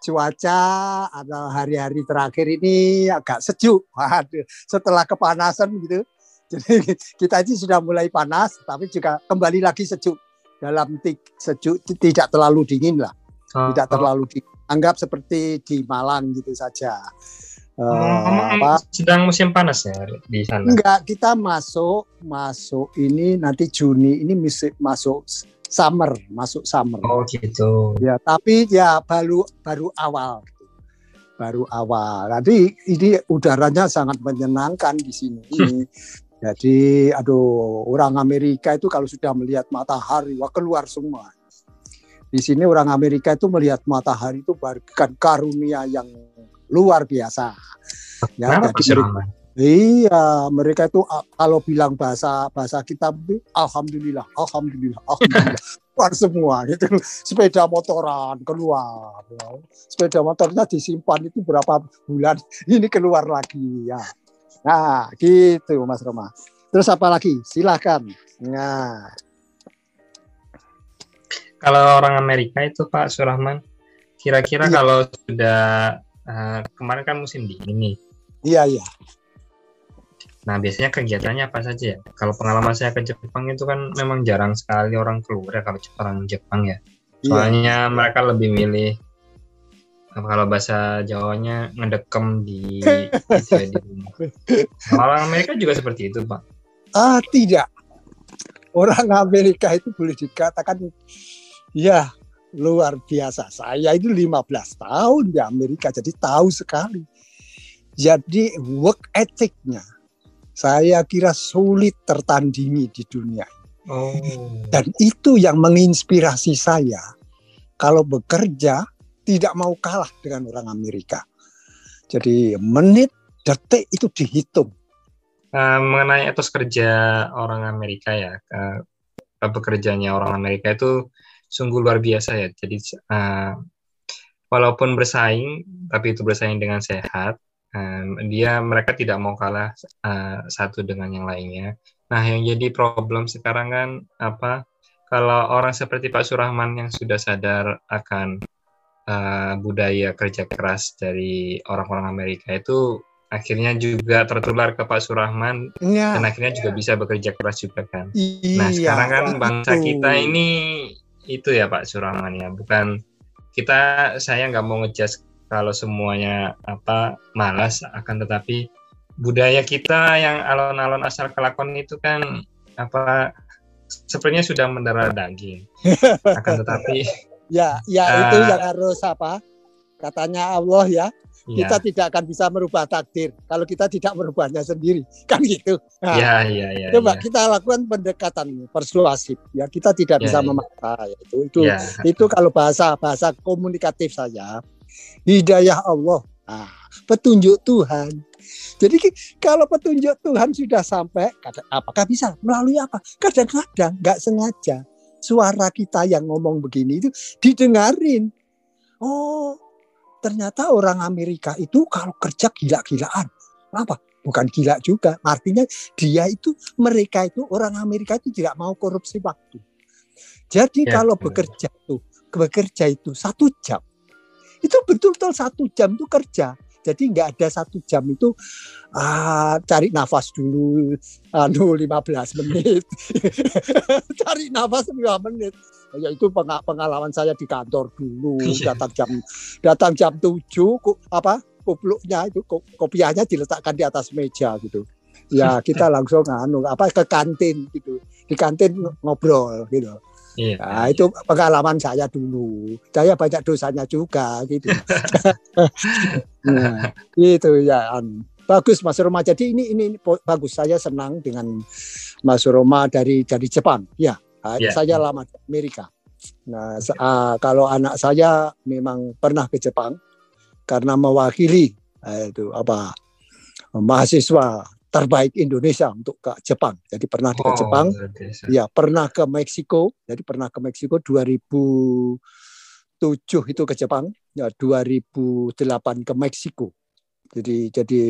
cuaca atau hari-hari terakhir ini agak sejuk. Waduh, setelah kepanasan gitu. Jadi [laughs] kita ini sudah mulai panas, tapi juga kembali lagi sejuk. Dalam sejuk tidak terlalu dingin lah, oh, tidak terlalu dingin. Anggap seperti di Malang gitu saja. Uh, apa? Sedang musim panas ya di sana? Enggak, kita masuk masuk ini nanti Juni ini masuk summer, masuk summer. Oh gitu. Ya, tapi ya baru baru awal. Baru awal. Jadi ini udaranya sangat menyenangkan di sini. Hmm. Jadi aduh, orang Amerika itu kalau sudah melihat matahari wah keluar semua. Di sini orang Amerika itu melihat matahari itu bagikan karunia yang luar biasa. Ya, jadi, Iya, mereka itu kalau bilang bahasa bahasa kita, alhamdulillah, alhamdulillah, alhamdulillah, [laughs] keluar semua gitu. Sepeda motoran keluar, ya. sepeda motornya disimpan itu berapa bulan, [laughs] ini keluar lagi ya. Nah, gitu Mas Roma. Terus apa lagi? Silahkan. Nah. Kalau orang Amerika itu Pak Surahman, kira-kira iya. kalau sudah uh, kemarin kan musim dingin nih. Iya iya Nah, biasanya kegiatannya apa saja ya? Kalau pengalaman saya ke Jepang itu kan memang jarang sekali orang keluar ya kalau orang Jepang ya. Iya. Soalnya iya. mereka lebih milih kalau bahasa Jawanya ngedekem di, [laughs] gitu ya, di rumah. Orang Amerika juga seperti itu, Pak. Ah, tidak. Orang Amerika itu boleh dikatakan ya luar biasa. Saya itu 15 tahun di Amerika, jadi tahu sekali. Jadi work ethicnya saya kira sulit tertandingi di dunia. Oh. Dan itu yang menginspirasi saya kalau bekerja tidak mau kalah dengan orang Amerika. Jadi menit, detik itu dihitung. Uh, mengenai etos kerja orang Amerika ya, uh, bekerjanya orang Amerika itu sungguh luar biasa ya. Jadi uh, walaupun bersaing, tapi itu bersaing dengan sehat, um, dia mereka tidak mau kalah uh, satu dengan yang lainnya. Nah, yang jadi problem sekarang kan apa? Kalau orang seperti Pak Surahman yang sudah sadar akan uh, budaya kerja keras dari orang-orang Amerika itu akhirnya juga tertular ke Pak Surahman ya. dan akhirnya juga bisa bekerja keras juga kan. Iya, nah, sekarang kan bangsa kita ini itu ya Pak Surahman ya, bukan kita saya nggak mau ngejudge kalau semuanya apa malas akan tetapi budaya kita yang alon-alon asal kelakon itu kan apa sepertinya sudah mendarah daging. Akan tetapi [laughs] ya ya uh, itu yang harus apa? Katanya Allah ya ya. kita tidak akan bisa merubah takdir kalau kita tidak merubahnya sendiri [laughs] kan gitu nah, ya ya ya coba ya. kita lakukan pendekatan persuasif ya kita tidak ya, bisa ya. memaksa ya. itu itu ya. itu kalau bahasa bahasa komunikatif saja hidayah Allah, nah, petunjuk Tuhan. Jadi kalau petunjuk Tuhan sudah sampai, apakah bisa melalui apa? Kadang-kadang nggak sengaja suara kita yang ngomong begini itu didengarin. Oh, ternyata orang Amerika itu kalau kerja gila-gilaan. Apa? Bukan gila juga. Artinya dia itu, mereka itu, orang Amerika itu tidak mau korupsi waktu. Jadi ya, kalau ya. bekerja itu, bekerja itu satu jam itu betul-betul satu jam itu kerja. Jadi nggak ada satu jam itu ah, cari nafas dulu, anu 15 menit, [laughs] cari nafas 5 menit. Ya itu pengalaman saya di kantor dulu, iya. datang jam datang jam 7 apa kupluknya itu kopiahnya diletakkan di atas meja gitu. Ya kita langsung anu apa ke kantin gitu, di kantin ngobrol gitu Iya. Nah, itu pengalaman saya dulu. Saya banyak dosanya juga gitu. [laughs] nah, itu ya. Bagus Mas Roma. Jadi ini ini bagus. Saya senang dengan Mas Roma dari dari Jepang. Ya, yeah. saya lama di Amerika. Nah, uh, kalau anak saya memang pernah ke Jepang karena mewakili uh, itu apa mahasiswa terbaik Indonesia untuk ke Jepang. Jadi pernah oh, ke Jepang, ya pernah ke Meksiko. Jadi pernah ke Meksiko 2007 itu ke Jepang, ya 2008 ke Meksiko. Jadi jadi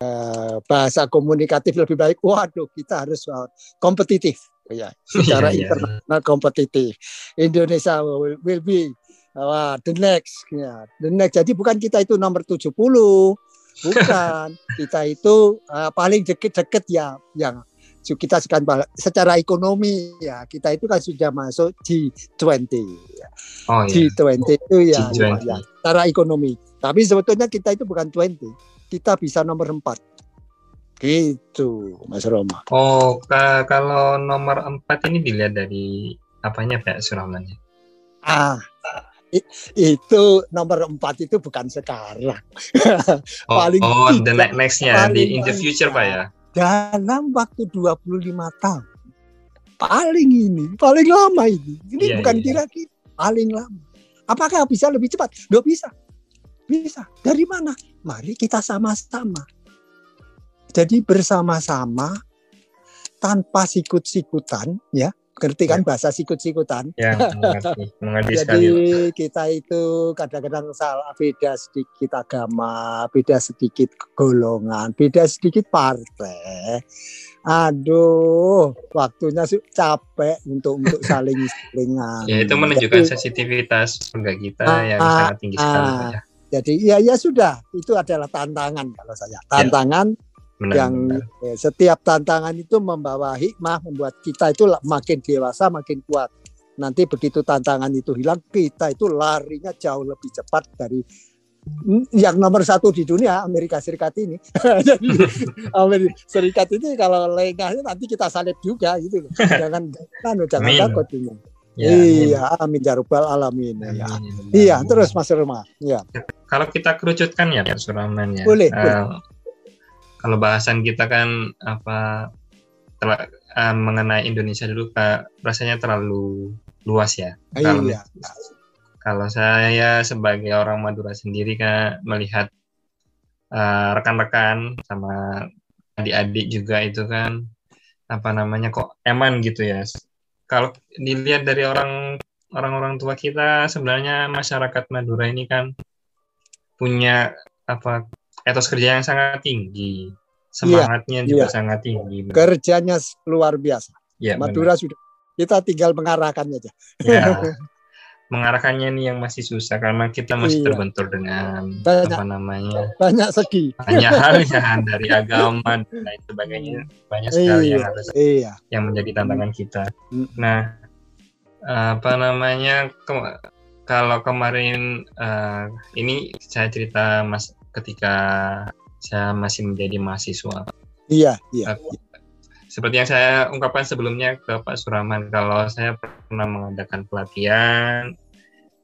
eh, bahasa komunikatif lebih baik. Waduh, kita harus uh, kompetitif ya secara iya, iya, internasional kompetitif. Indonesia will, will be uh, the next ya. The next. Jadi bukan kita itu nomor 70 Bukan. [laughs] kita itu uh, paling deket-deket ya yang kita sekarang secara ekonomi ya kita itu kan sudah masuk G20 ya. Oh, iya. G20 itu ya, G20. ya secara ekonomi. Tapi sebetulnya kita itu bukan 20. Kita bisa nomor 4. Gitu, Mas Roma. Oh, kalau nomor 4 ini dilihat dari apanya Pak Suramannya? Ah, itu nomor empat itu bukan sekarang. oh, paling oh, the nextnya di in the future pak ya. Dalam waktu 25 tahun. Paling ini, paling lama ini. Ini yeah, bukan iya. kira-kira yeah. paling lama. Apakah bisa lebih cepat? Tidak bisa. Bisa. Dari mana? Mari kita sama-sama. Jadi bersama-sama tanpa sikut-sikutan ya ngerti kan ya. bahasa sikut-sikutan. Ya, [laughs] mengerti. mengerti Jadi sekali. kita itu kadang-kadang salah beda sedikit agama, beda sedikit golongan, beda sedikit partai. Aduh, waktunya capek untuk untuk [laughs] saling salingan. Ya itu menunjukkan jadi, sensitivitas warga kita ah, yang ah, sangat tinggi sekali. Ah, ya. Jadi ya ya sudah, itu adalah tantangan kalau saya. Ya. Tantangan ya benar, yang benar. Eh, setiap tantangan itu membawa hikmah membuat kita itu makin dewasa makin kuat nanti begitu tantangan itu hilang kita itu larinya jauh lebih cepat dari hmm, yang nomor satu di dunia Amerika Serikat ini [laughs] jadi Amerika Serikat ini kalau lengahnya nanti kita salib juga gitu [laughs] jangan kan jangan takut ini Ya, iya, amin ya alamin. Ya. Amin, ya. Iya, terus Mas Roma. Ya. Kalau kita kerucutkan ya Mas Rahman ya. Boleh, uh, boleh kalau bahasan kita kan apa telah, uh, mengenai Indonesia dulu kak rasanya terlalu luas ya. Ah, kalau iya. kalau saya sebagai orang Madura sendiri kan melihat uh, rekan-rekan sama adik-adik juga itu kan apa namanya kok eman gitu ya. Kalau dilihat dari orang orang-orang tua kita sebenarnya masyarakat Madura ini kan punya apa etos kerja yang sangat tinggi, semangatnya iya, juga iya. sangat tinggi. Kerjanya luar biasa. Ya, Madura benar. sudah kita tinggal mengarahkannya aja. Ya, mengarahkannya ini yang masih susah karena kita masih iya. terbentur dengan banyak, apa namanya banyak segi banyak hal ya dari agama dan lain sebagainya banyak sekali iya, yang harus iya. yang menjadi tantangan kita. Nah apa namanya ke, kalau kemarin uh, ini saya cerita mas ketika saya masih menjadi mahasiswa. Iya, iya. Seperti yang saya ungkapkan sebelumnya ke Pak Suraman, kalau saya pernah mengadakan pelatihan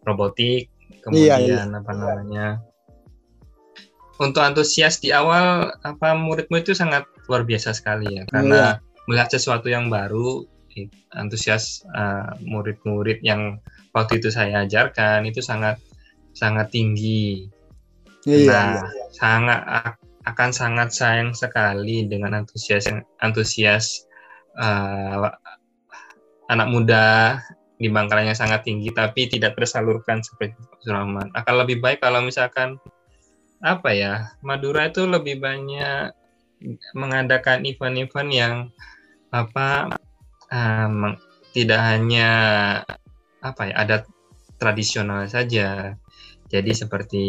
robotik, kemudian iya, iya. apa namanya, untuk antusias di awal, apa murid-murid itu sangat luar biasa sekali ya, karena iya. melihat sesuatu yang baru, antusias uh, murid-murid yang waktu itu saya ajarkan itu sangat sangat tinggi Iya, nah, iya, iya. sangat akan sangat sayang sekali dengan antusias yang antusias uh, anak muda di Bangkalanya sangat tinggi tapi tidak tersalurkan seperti Suraman. Akan lebih baik kalau misalkan apa ya Madura itu lebih banyak mengadakan event-event yang apa um, tidak hanya apa ya adat tradisional saja. Jadi seperti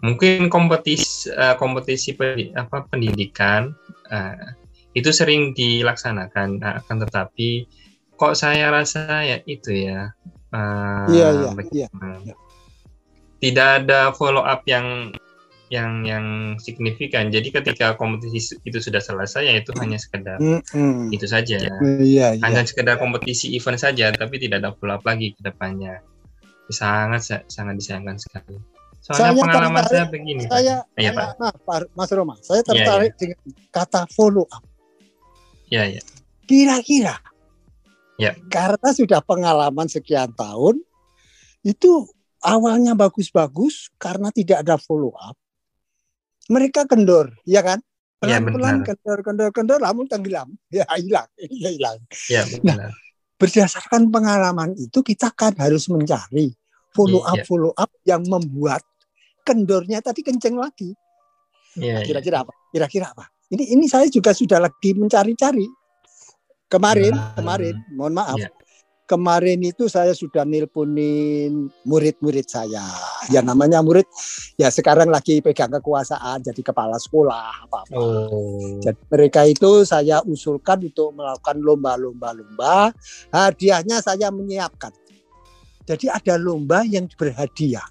mungkin kompetisi uh, kompetisi apa pendidikan uh, itu sering dilaksanakan akan tetapi kok saya rasa ya itu ya uh, iya, iya, iya, iya. tidak ada follow up yang yang yang signifikan. Jadi ketika kompetisi itu sudah selesai ya itu hanya sekedar mm -hmm. itu saja. Iya, iya. Hanya sekedar kompetisi event saja tapi tidak ada follow up lagi ke depannya. Sangat sangat disayangkan sekali. Soalnya saya pengalaman saya begini. Saya, ya, Pak. Nah, Mas Roma, saya iya, tertarik ya, ya. dengan kata follow up. Ya, ya. Kira-kira. Ya. Karena sudah pengalaman sekian tahun, itu awalnya bagus-bagus karena tidak ada follow up mereka kendor, ya kan? Iya, Pelan-pelan ya, kendor, kendor, kendor, namun tenggelam, ya hilang, [laughs] ya hilang. Ya, Nah, berdasarkan pengalaman itu kita kan harus mencari follow up, ya. follow up yang membuat kendornya tadi kenceng lagi. Ya, kira-kira apa? Kira-kira apa? Ini ini saya juga sudah lagi mencari-cari. Kemarin, nah, kemarin, mohon maaf, kemarin itu saya sudah nelponin murid-murid saya. Ya namanya murid ya sekarang lagi pegang kekuasaan jadi kepala sekolah apa-apa. Oh. Jadi mereka itu saya usulkan untuk melakukan lomba-lomba lomba. Hadiahnya saya menyiapkan. Jadi ada lomba yang berhadiah.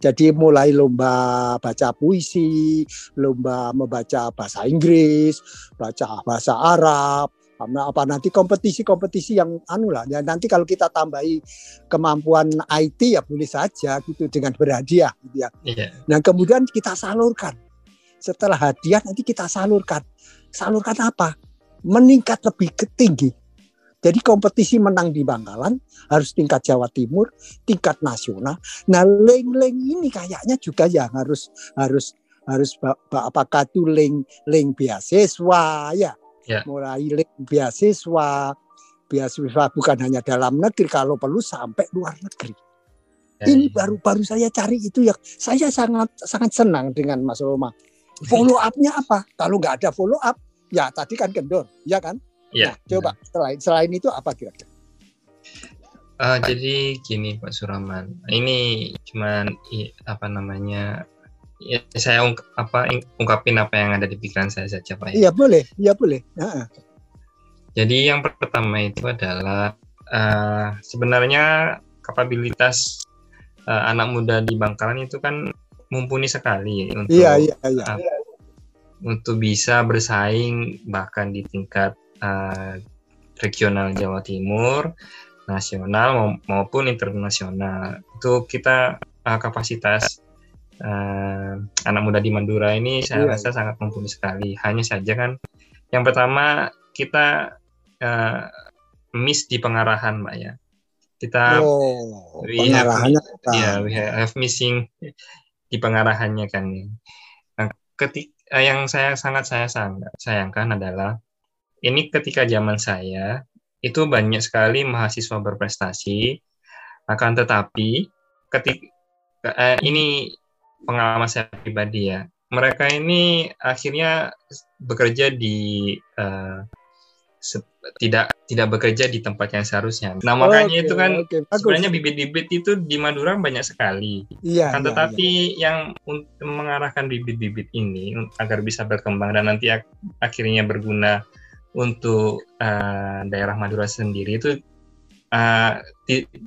Jadi mulai lomba baca puisi, lomba membaca bahasa Inggris, baca bahasa Arab, apa nanti kompetisi-kompetisi yang anu lah ya nanti kalau kita tambahi kemampuan IT ya boleh saja gitu dengan berhadiah gitu ya. Iya. Nah kemudian kita salurkan setelah hadiah nanti kita salurkan salurkan apa meningkat lebih ke tinggi. Jadi kompetisi menang di Bangkalan harus tingkat Jawa Timur, tingkat nasional. Nah, leng-leng ini kayaknya juga yang harus harus harus apakah itu leng leng beasiswa ya ya. mulai beasiswa, beasiswa bukan hanya dalam negeri, kalau perlu sampai luar negeri. Ya, Ini baru-baru ya. saya cari itu ya, saya sangat sangat senang dengan Mas Roma. Follow up-nya apa? Kalau nggak ada follow up, ya tadi kan kendor, ya kan? Ya, nah, coba selain selain itu apa kira-kira? Uh, jadi gini Pak Suraman, ini cuman apa namanya ya saya apa ungkapin apa yang ada di pikiran saya saja pak ya. Iya boleh, iya boleh. Ya. Jadi yang pertama itu adalah uh, sebenarnya kapabilitas uh, anak muda di Bangkalan itu kan mumpuni sekali untuk iya, iya, iya. Uh, untuk bisa bersaing bahkan di tingkat uh, regional Jawa Timur, nasional maupun internasional. Itu kita uh, kapasitas uh, anak muda di Madura ini saya iya. rasa sangat mumpuni sekali. Hanya saja kan yang pertama kita uh, miss di pengarahan, Mbak ya. Kita oh, we have, ya, we have missing di pengarahannya kan. Nah, ketik uh, yang saya sangat saya sayangkan adalah ini ketika zaman saya itu banyak sekali mahasiswa berprestasi akan tetapi ketika uh, ini pengalaman saya pribadi ya mereka ini akhirnya bekerja di uh, tidak tidak bekerja di tempat yang seharusnya. Nah makanya okay, itu kan okay, sebenarnya bibit-bibit itu di Madura banyak sekali. Iya. Kan iya, tetapi iya. yang mengarahkan bibit-bibit ini agar bisa berkembang dan nanti ak akhirnya berguna untuk uh, daerah Madura sendiri itu uh,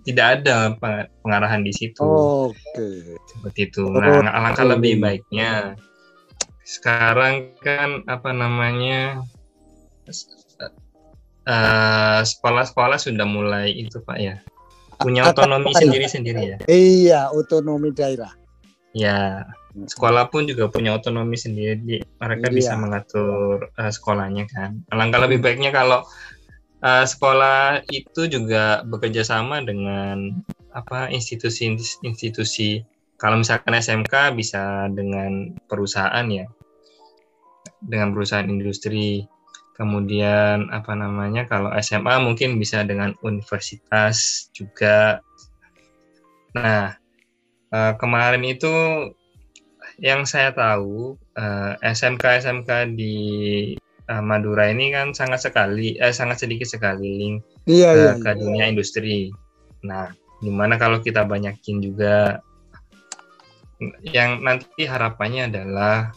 tidak ada pengarahan di situ. Oke. Okay. Seperti itu. Nah, oh, alangkah lebih baiknya sekarang kan apa namanya sekolah sekolah-sekolah sudah mulai itu pak ya punya otonomi sendiri-sendiri ya. Iya, otonomi daerah. Ya, sekolah pun juga punya otonomi sendiri. Mereka iya. bisa mengatur uh, sekolahnya kan. Alangkah lebih baiknya kalau uh, sekolah itu juga bekerja sama dengan apa institusi-institusi kalau misalkan SMK bisa dengan perusahaan ya. Dengan perusahaan industri. Kemudian apa namanya kalau SMA mungkin bisa dengan universitas juga. Nah uh, kemarin itu yang saya tahu eh, SMK SMK di uh, Madura ini kan sangat sekali eh sangat sedikit sekali link iya, uh, iya, ke iya. dunia industri. Nah, gimana kalau kita banyakin juga yang nanti harapannya adalah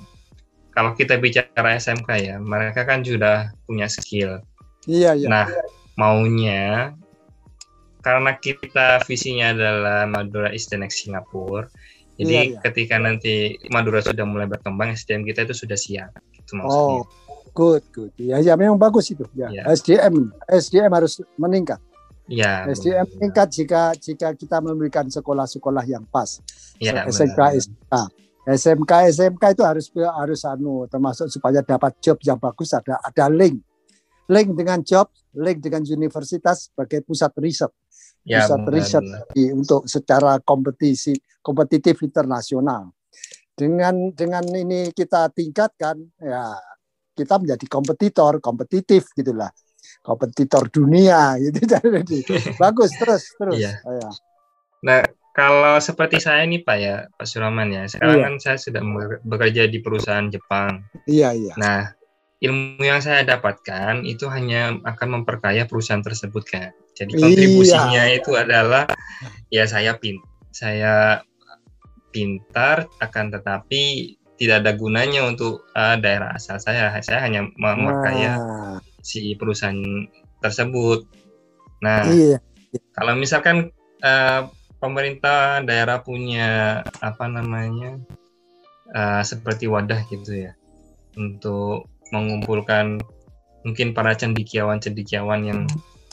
kalau kita bicara SMK ya, mereka kan sudah punya skill. Iya, iya. Nah, maunya karena kita visinya adalah Madura is the next Singapore. Jadi iya, iya. ketika nanti Madura sudah mulai berkembang, SDM kita itu sudah siap. Itu maksudnya. Oh, good, good. Ya, ya memang bagus itu. Ya, ya. SDM, SDM harus meningkat. Ya. SDM benar. meningkat jika jika kita memberikan sekolah-sekolah yang pas. Ya, SMK, SMK. SMK, SMK itu harus harus anu termasuk supaya dapat job yang bagus ada ada link link dengan job, link dengan universitas sebagai pusat riset. Ya, pusat benar, riset benar. untuk secara kompetisi kompetitif internasional. Dengan dengan ini kita tingkatkan ya kita menjadi kompetitor, kompetitif gitulah. Kompetitor dunia gitu [laughs] jadi bagus terus terus. Iya. Ya. Nah, kalau seperti saya nih Pak ya, Pak Suraman ya. Sekarang iya. kan saya sudah bekerja di perusahaan Jepang. Iya, iya. Nah, ilmu yang saya dapatkan itu hanya akan memperkaya perusahaan tersebut kan. Jadi kontribusinya iya. itu adalah ya saya pin saya pintar akan tetapi tidak ada gunanya untuk uh, daerah asal saya. Saya hanya memperkaya nah. si perusahaan tersebut. Nah, iya. kalau misalkan uh, pemerintah daerah punya apa namanya uh, seperti wadah gitu ya untuk mengumpulkan mungkin para cendikiawan-cendikiawan yang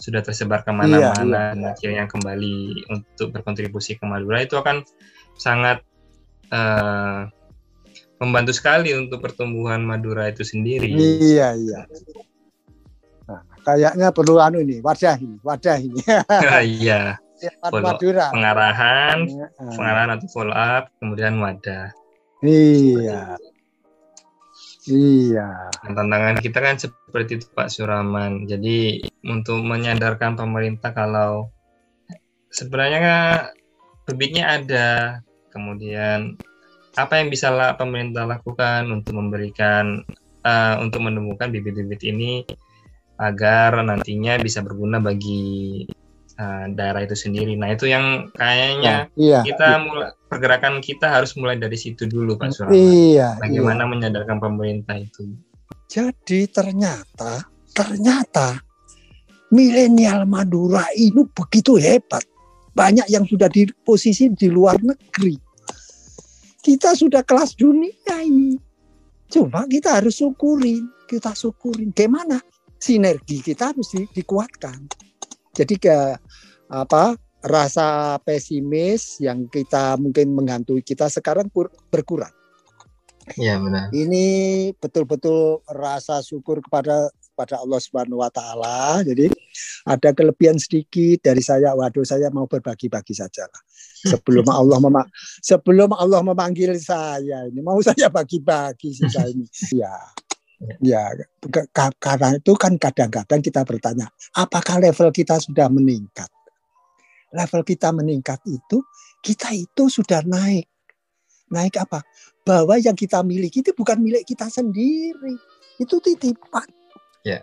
sudah tersebar ke mana-mana iya, iya. akhirnya kembali untuk berkontribusi ke Madura itu akan sangat uh, membantu sekali untuk pertumbuhan Madura itu sendiri. Iya iya. Nah, kayaknya perlu anu ini wadah ini wadah ini. [laughs] iya. Madura. Pengarahan, iya, ah. pengarahan atau follow up, kemudian wadah. Iya. Iya. Tantangan kita kan seperti itu Pak Suraman. Jadi untuk menyadarkan pemerintah kalau sebenarnya bibitnya ada, kemudian apa yang bisa lah pemerintah lakukan untuk memberikan uh, untuk menemukan bibit-bibit ini agar nantinya bisa berguna bagi uh, daerah itu sendiri. Nah itu yang kayaknya ya, iya, kita iya. mulai pergerakan kita harus mulai dari situ dulu Pak Surama. Iya. Bagaimana iya. menyadarkan pemerintah itu? Jadi ternyata ternyata milenial Madura ini begitu hebat. Banyak yang sudah di posisi di luar negeri. Kita sudah kelas dunia ini. Cuma kita harus syukurin, kita syukurin. Gimana? Sinergi kita harus di, dikuatkan jadi ke apa rasa pesimis yang kita mungkin menghantui kita sekarang berkurang. Iya benar. Ini betul-betul rasa syukur kepada pada Allah Subhanahu wa taala. Jadi ada kelebihan sedikit dari saya. Waduh, saya mau berbagi-bagi saja lah. Sebelum [laughs] Allah mema sebelum Allah memanggil saya ini mau saya bagi-bagi saya [laughs] ini. Ya. Ya, karena itu kan kadang-kadang kita bertanya, apakah level kita sudah meningkat? Level kita meningkat itu, kita itu sudah naik. Naik apa? Bahwa yang kita miliki itu bukan milik kita sendiri. Itu titipan. Ya.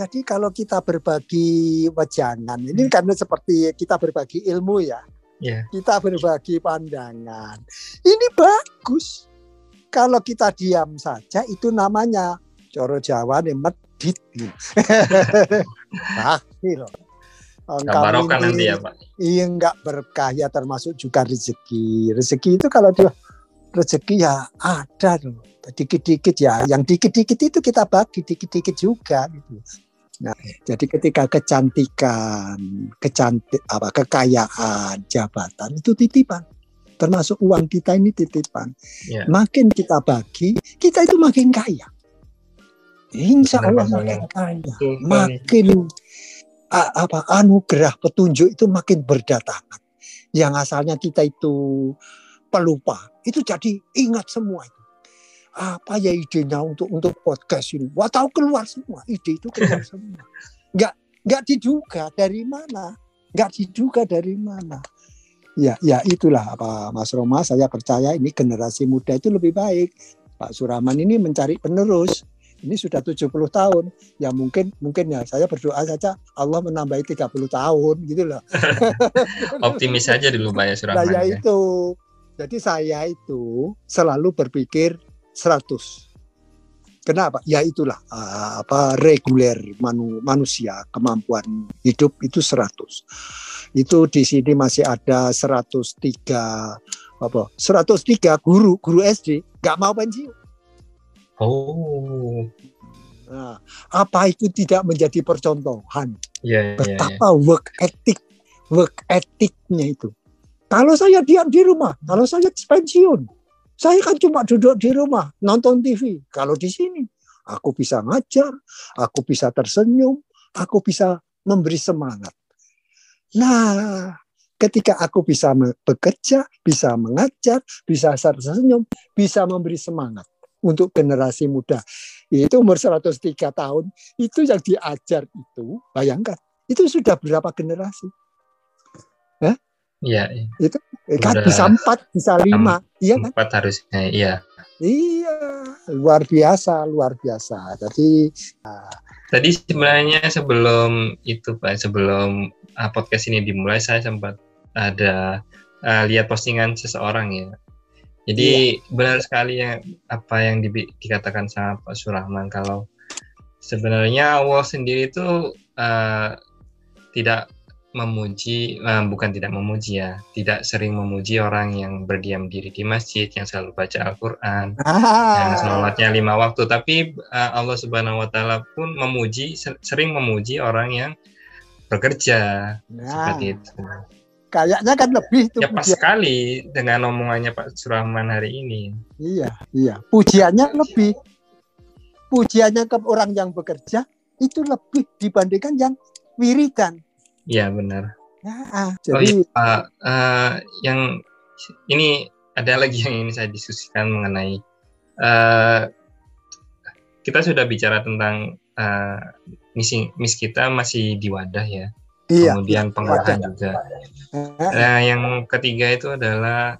Jadi kalau kita berbagi wajangan, ini karena seperti kita berbagi ilmu ya. Yeah. Kita berbagi pandangan. Ini bagus kalau kita diam saja itu namanya coro Jawa nih medit. Akhir. [laughs] Barokah nanti ya Pak. Iya enggak berkah ya termasuk juga rezeki. Rezeki itu kalau dia rezeki ya ada tuh. Dikit-dikit ya, yang dikit-dikit itu kita bagi dikit-dikit juga gitu. Nah, jadi ketika kecantikan, kecantik apa kekayaan, jabatan itu titipan termasuk uang kita ini titipan. Yeah. Makin kita bagi, kita itu makin kaya. Insya Allah makin kaya, makin apa anugerah petunjuk itu makin berdatangan. Yang asalnya kita itu pelupa, itu jadi ingat semua itu. Apa ya idenya untuk untuk podcast ini? Wah tahu keluar semua, ide itu keluar [laughs] semua. Enggak enggak diduga dari mana, enggak diduga dari mana. Ya, ya itulah apa Mas Roma. Saya percaya ini generasi muda itu lebih baik. Pak Suraman ini mencari penerus. Ini sudah 70 tahun. Ya mungkin mungkin ya saya berdoa saja Allah menambahi 30 tahun gitu loh. [laughs] Optimis saja dulu Pak ya Suraman. Nah, ya, ya itu. Jadi saya itu selalu berpikir 100. Kenapa? Ya itulah uh, apa reguler manu, manusia kemampuan hidup itu 100. Itu di sini masih ada 103 apa? 103 guru guru SD nggak mau pensiun. Oh. Nah, apa itu tidak menjadi percontohan? Yeah, iya, Betapa yeah, yeah. work ethic work ethicnya itu. Kalau saya diam di rumah, kalau saya pensiun, saya kan cuma duduk di rumah, nonton TV. Kalau di sini, aku bisa ngajar, aku bisa tersenyum, aku bisa memberi semangat. Nah, ketika aku bisa bekerja, bisa mengajar, bisa tersenyum, bisa memberi semangat untuk generasi muda. Itu umur 103 tahun, itu yang diajar itu, bayangkan, itu sudah berapa generasi? Iya. Iya. Itu kan bisa empat, bisa lima, iya kan? Empat harusnya, iya. Iya, luar biasa, luar biasa. Jadi. Uh, Tadi sebenarnya sebelum itu pak, sebelum uh, podcast ini dimulai, saya sempat ada uh, lihat postingan seseorang ya. Jadi iya. benar sekali yang apa yang di, dikatakan sama Pak Surahman kalau sebenarnya Allah sendiri itu uh, tidak memuji uh, bukan tidak memuji ya tidak sering memuji orang yang berdiam diri di masjid yang selalu baca Al-Quran ah. yang sholatnya lima waktu. Tapi uh, Allah Subhanahu Wa Taala pun memuji sering memuji orang yang bekerja. Nah. seperti itu. Kayaknya kan lebih tuh ya pas sekali dengan omongannya Pak Surahman hari ini. Iya iya. Pujiannya lebih. Pujiannya ke orang yang bekerja itu lebih dibandingkan yang wiridan Iya benar. Ya, ah, jadi oh, iya, Pak, uh, yang ini ada lagi yang ini saya diskusikan mengenai uh, kita sudah bicara tentang uh, misi mis kita masih di wadah ya. Iya, Kemudian pengolahan juga. Nah, yang ketiga itu adalah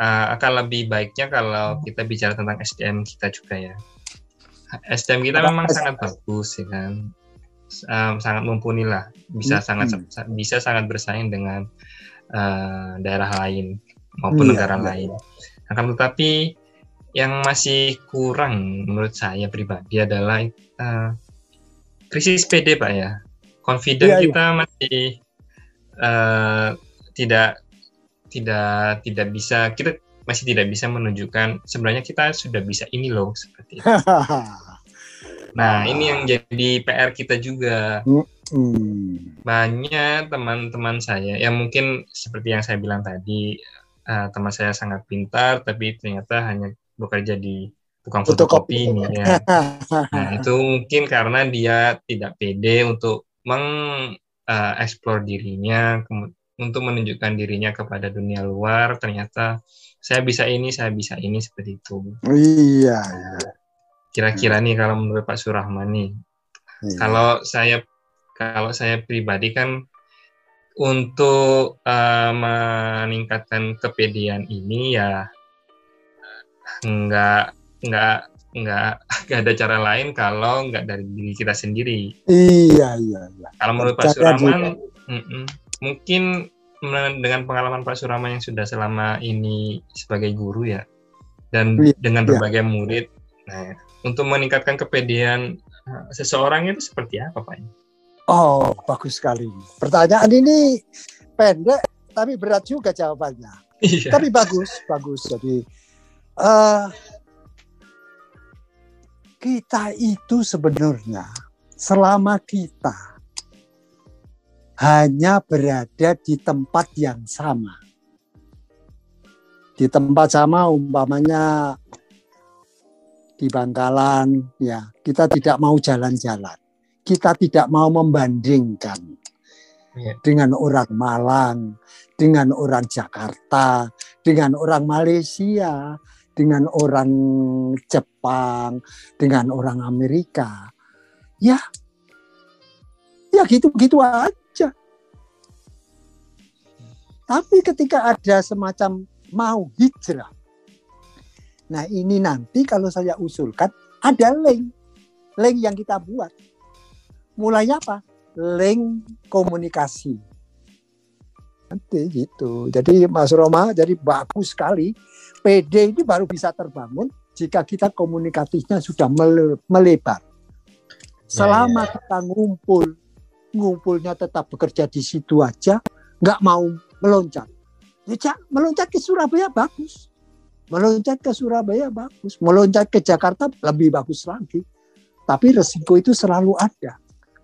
uh, akan lebih baiknya kalau kita bicara tentang SDM kita juga ya. SDM kita memang sangat bagus ya kan um, sangat mumpuni lah bisa hmm. sangat bisa sangat bersaing dengan uh, daerah lain maupun iya, negara iya. lain akan tetapi yang masih kurang menurut saya pribadi adalah uh, krisis PD pak ya confident iya, iya. kita masih uh, tidak tidak tidak bisa kita masih tidak bisa menunjukkan sebenarnya kita sudah bisa ini loh seperti itu [laughs] Nah, ini yang jadi PR kita juga. Banyak teman-teman saya yang mungkin seperti yang saya bilang tadi, uh, teman saya sangat pintar, tapi ternyata hanya bekerja di tukang fotokopi ini ya. [laughs] Nah, itu mungkin karena dia tidak pede untuk mengeksplor uh, dirinya, untuk menunjukkan dirinya kepada dunia luar. Ternyata saya bisa ini, saya bisa ini seperti itu. Iya. iya. Kira-kira nih kalau menurut Pak Surahman nih, iya. kalau saya kalau saya pribadi kan untuk uh, meningkatkan kepedean ini ya nggak nggak nggak nggak ada cara lain kalau nggak dari diri kita sendiri. Iya iya. iya. Kalau menurut Pak Surahman, mungkin dengan pengalaman Pak Surahman yang sudah selama ini sebagai guru ya, dan iya, dengan berbagai iya. murid, nah untuk meningkatkan kepedean eh, seseorang itu seperti apa Pak? Oh, bagus sekali. Pertanyaan ini pendek tapi berat juga jawabannya. Iya. Tapi bagus, bagus. Jadi uh, kita itu sebenarnya selama kita hanya berada di tempat yang sama. Di tempat sama umpamanya di Bangkalan ya kita tidak mau jalan-jalan. Kita tidak mau membandingkan ya. dengan orang Malang dengan orang Jakarta dengan orang Malaysia dengan orang Jepang dengan orang Amerika. Ya ya gitu-gitu aja. Tapi ketika ada semacam mau hijrah Nah ini nanti kalau saya usulkan ada link, link yang kita buat. Mulainya apa? Link komunikasi. nanti gitu. Jadi Mas Roma jadi bagus sekali. PD ini baru bisa terbangun jika kita komunikasinya sudah melebar. Selama ya, ya. kita ngumpul, ngumpulnya tetap bekerja di situ aja, nggak mau meloncat. Ya, meloncat ke Surabaya bagus. Meloncat ke Surabaya bagus. Meloncat ke Jakarta lebih bagus lagi. Tapi resiko itu selalu ada.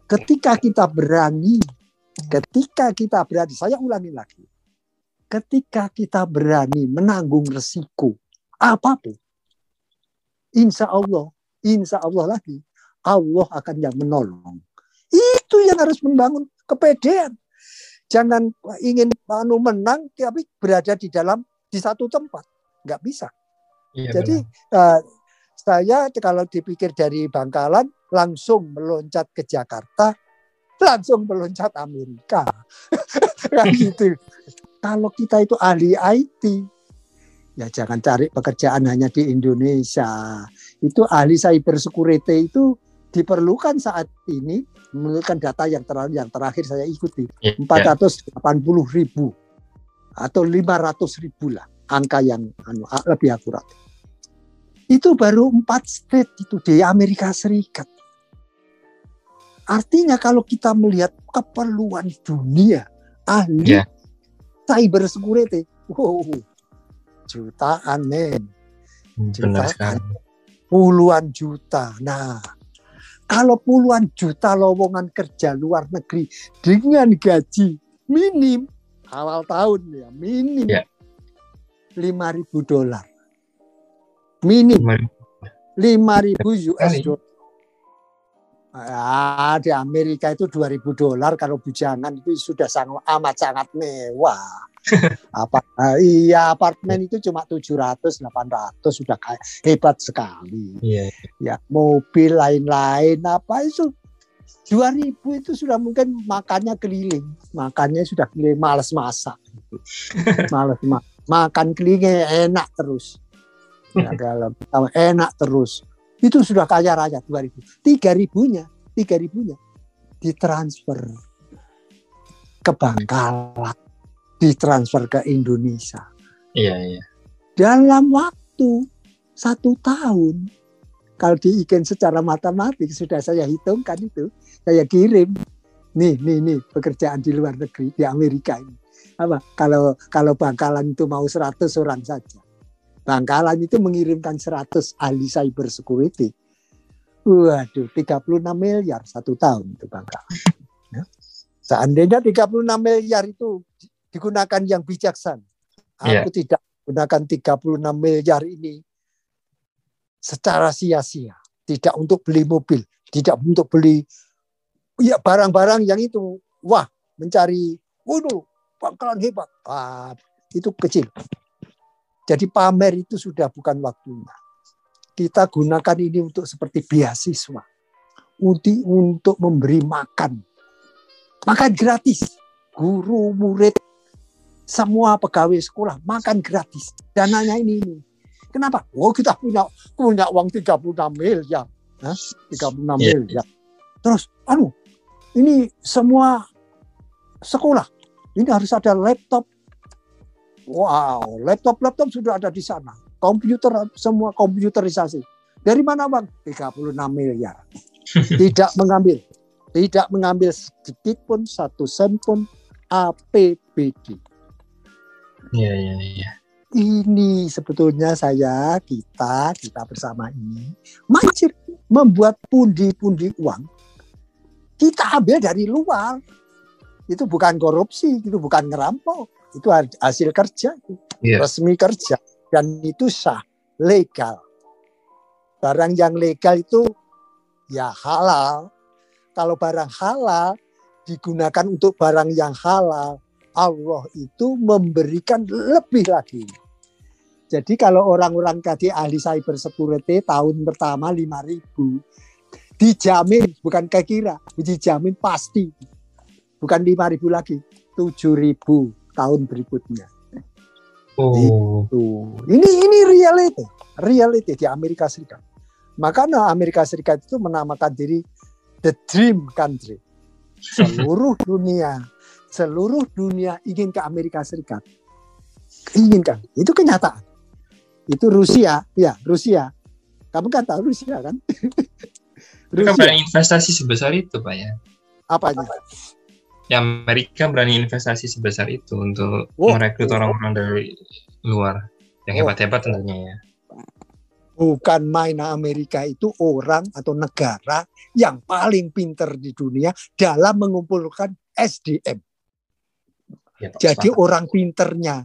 Ketika kita berani Ketika kita berani, saya ulangi lagi. Ketika kita berani menanggung resiko apa pun, insya Allah, insya Allah lagi, Allah akan yang menolong. Itu yang harus membangun kepedean. Jangan ingin anu menang tapi berada di dalam di satu tempat, nggak bisa. Iya, Jadi uh, saya kalau dipikir dari Bangkalan langsung meloncat ke Jakarta, langsung meloncat Amerika. [laughs] [laughs] Gitu. Kalau kita itu ahli IT, ya jangan cari pekerjaan hanya di Indonesia. Itu ahli cyber security itu diperlukan saat ini menurutkan data yang terakhir yang terakhir saya ikuti ya, ya. 480 ribu atau 500 ribu lah angka yang anu, lebih akurat. Itu baru empat state itu di Amerika Serikat. Artinya kalau kita melihat keperluan dunia ahli yeah. cyber security, wow, jutaan men, jutaan, puluhan juta. Nah, kalau puluhan juta lowongan kerja luar negeri dengan gaji minim awal tahun ya minim yeah. Ribu dolar minim lima ribu US dollar Ah, di Amerika itu 2000 dolar kalau bujangan itu sudah sangat amat sangat mewah. [laughs] Apa iya apartemen itu cuma 700 800 sudah hebat sekali. Iya. Ya, mobil lain-lain apa itu 2000 itu sudah mungkin makannya keliling. Makannya sudah keliling males masak. [laughs] males ma makan kelilingnya enak terus. Ya, [laughs] kalau enak terus. Itu sudah kaya raya 2000 tiga ribunya tiga ribunya. Ditransfer ke Bangkalan. Ditransfer ke Indonesia. Iya iya. Dalam waktu satu tahun kalau diikan secara matematik sudah saya hitungkan itu saya kirim. Nih nih nih pekerjaan di luar negeri di Amerika ini apa kalau kalau Bangkalan itu mau 100 orang saja Bangkalan itu mengirimkan 100 ahli cyber security. Waduh, 36 miliar satu tahun itu Bangkalan. Ya. Seandainya 36 miliar itu digunakan yang bijaksana. Aku yeah. tidak gunakan 36 miliar ini secara sia-sia. Tidak untuk beli mobil, tidak untuk beli ya barang-barang yang itu. Wah, mencari, waduh, Bangkalan hebat. Ah, itu kecil. Jadi pamer itu sudah bukan waktunya. Kita gunakan ini untuk seperti beasiswa. Untuk, untuk memberi makan. Makan gratis. Guru, murid, semua pegawai sekolah makan gratis. Dananya ini, ini. Kenapa? Oh kita punya punya uang 36 miliar. Hah? 36 yeah. miliar. Terus, anu, ini semua sekolah. Ini harus ada laptop, Wow, laptop-laptop sudah ada di sana. Komputer semua komputerisasi. Dari mana bang? 36 miliar. [laughs] Tidak mengambil, tidak mengambil sedikit pun satu sen pun APBD. Iya iya iya. Ini sebetulnya saya kita kita bersama ini mancir membuat pundi-pundi uang kita ambil dari luar. Itu bukan korupsi, itu bukan ngerampok. Itu hasil kerja. Yeah. resmi kerja. Dan itu sah legal. Barang yang legal itu ya halal. Kalau barang halal digunakan untuk barang yang halal Allah itu memberikan lebih lagi. Jadi kalau orang-orang tadi ahli cyber security tahun pertama 5000 dijamin bukan kira dijamin pasti bukan 5000 lagi 7000 tahun berikutnya. Oh. Itu. Ini ini reality, reality di Amerika Serikat. Makanya Amerika Serikat itu menamakan diri the dream country. Seluruh [laughs] dunia seluruh dunia ingin ke Amerika Serikat. Inginkan. Itu kenyataan. Itu Rusia, ya Rusia. Kamu kan tahu Rusia kan? Rusia. berani investasi sebesar itu, Pak ya? Apanya? Ya Amerika berani investasi sebesar itu untuk oh, merekrut orang-orang dari luar yang hebat-hebat tentunya ya. Bukan main Amerika itu orang atau negara yang paling pinter di dunia dalam mengumpulkan SDM. Ya, Jadi sepakat. orang pinternya,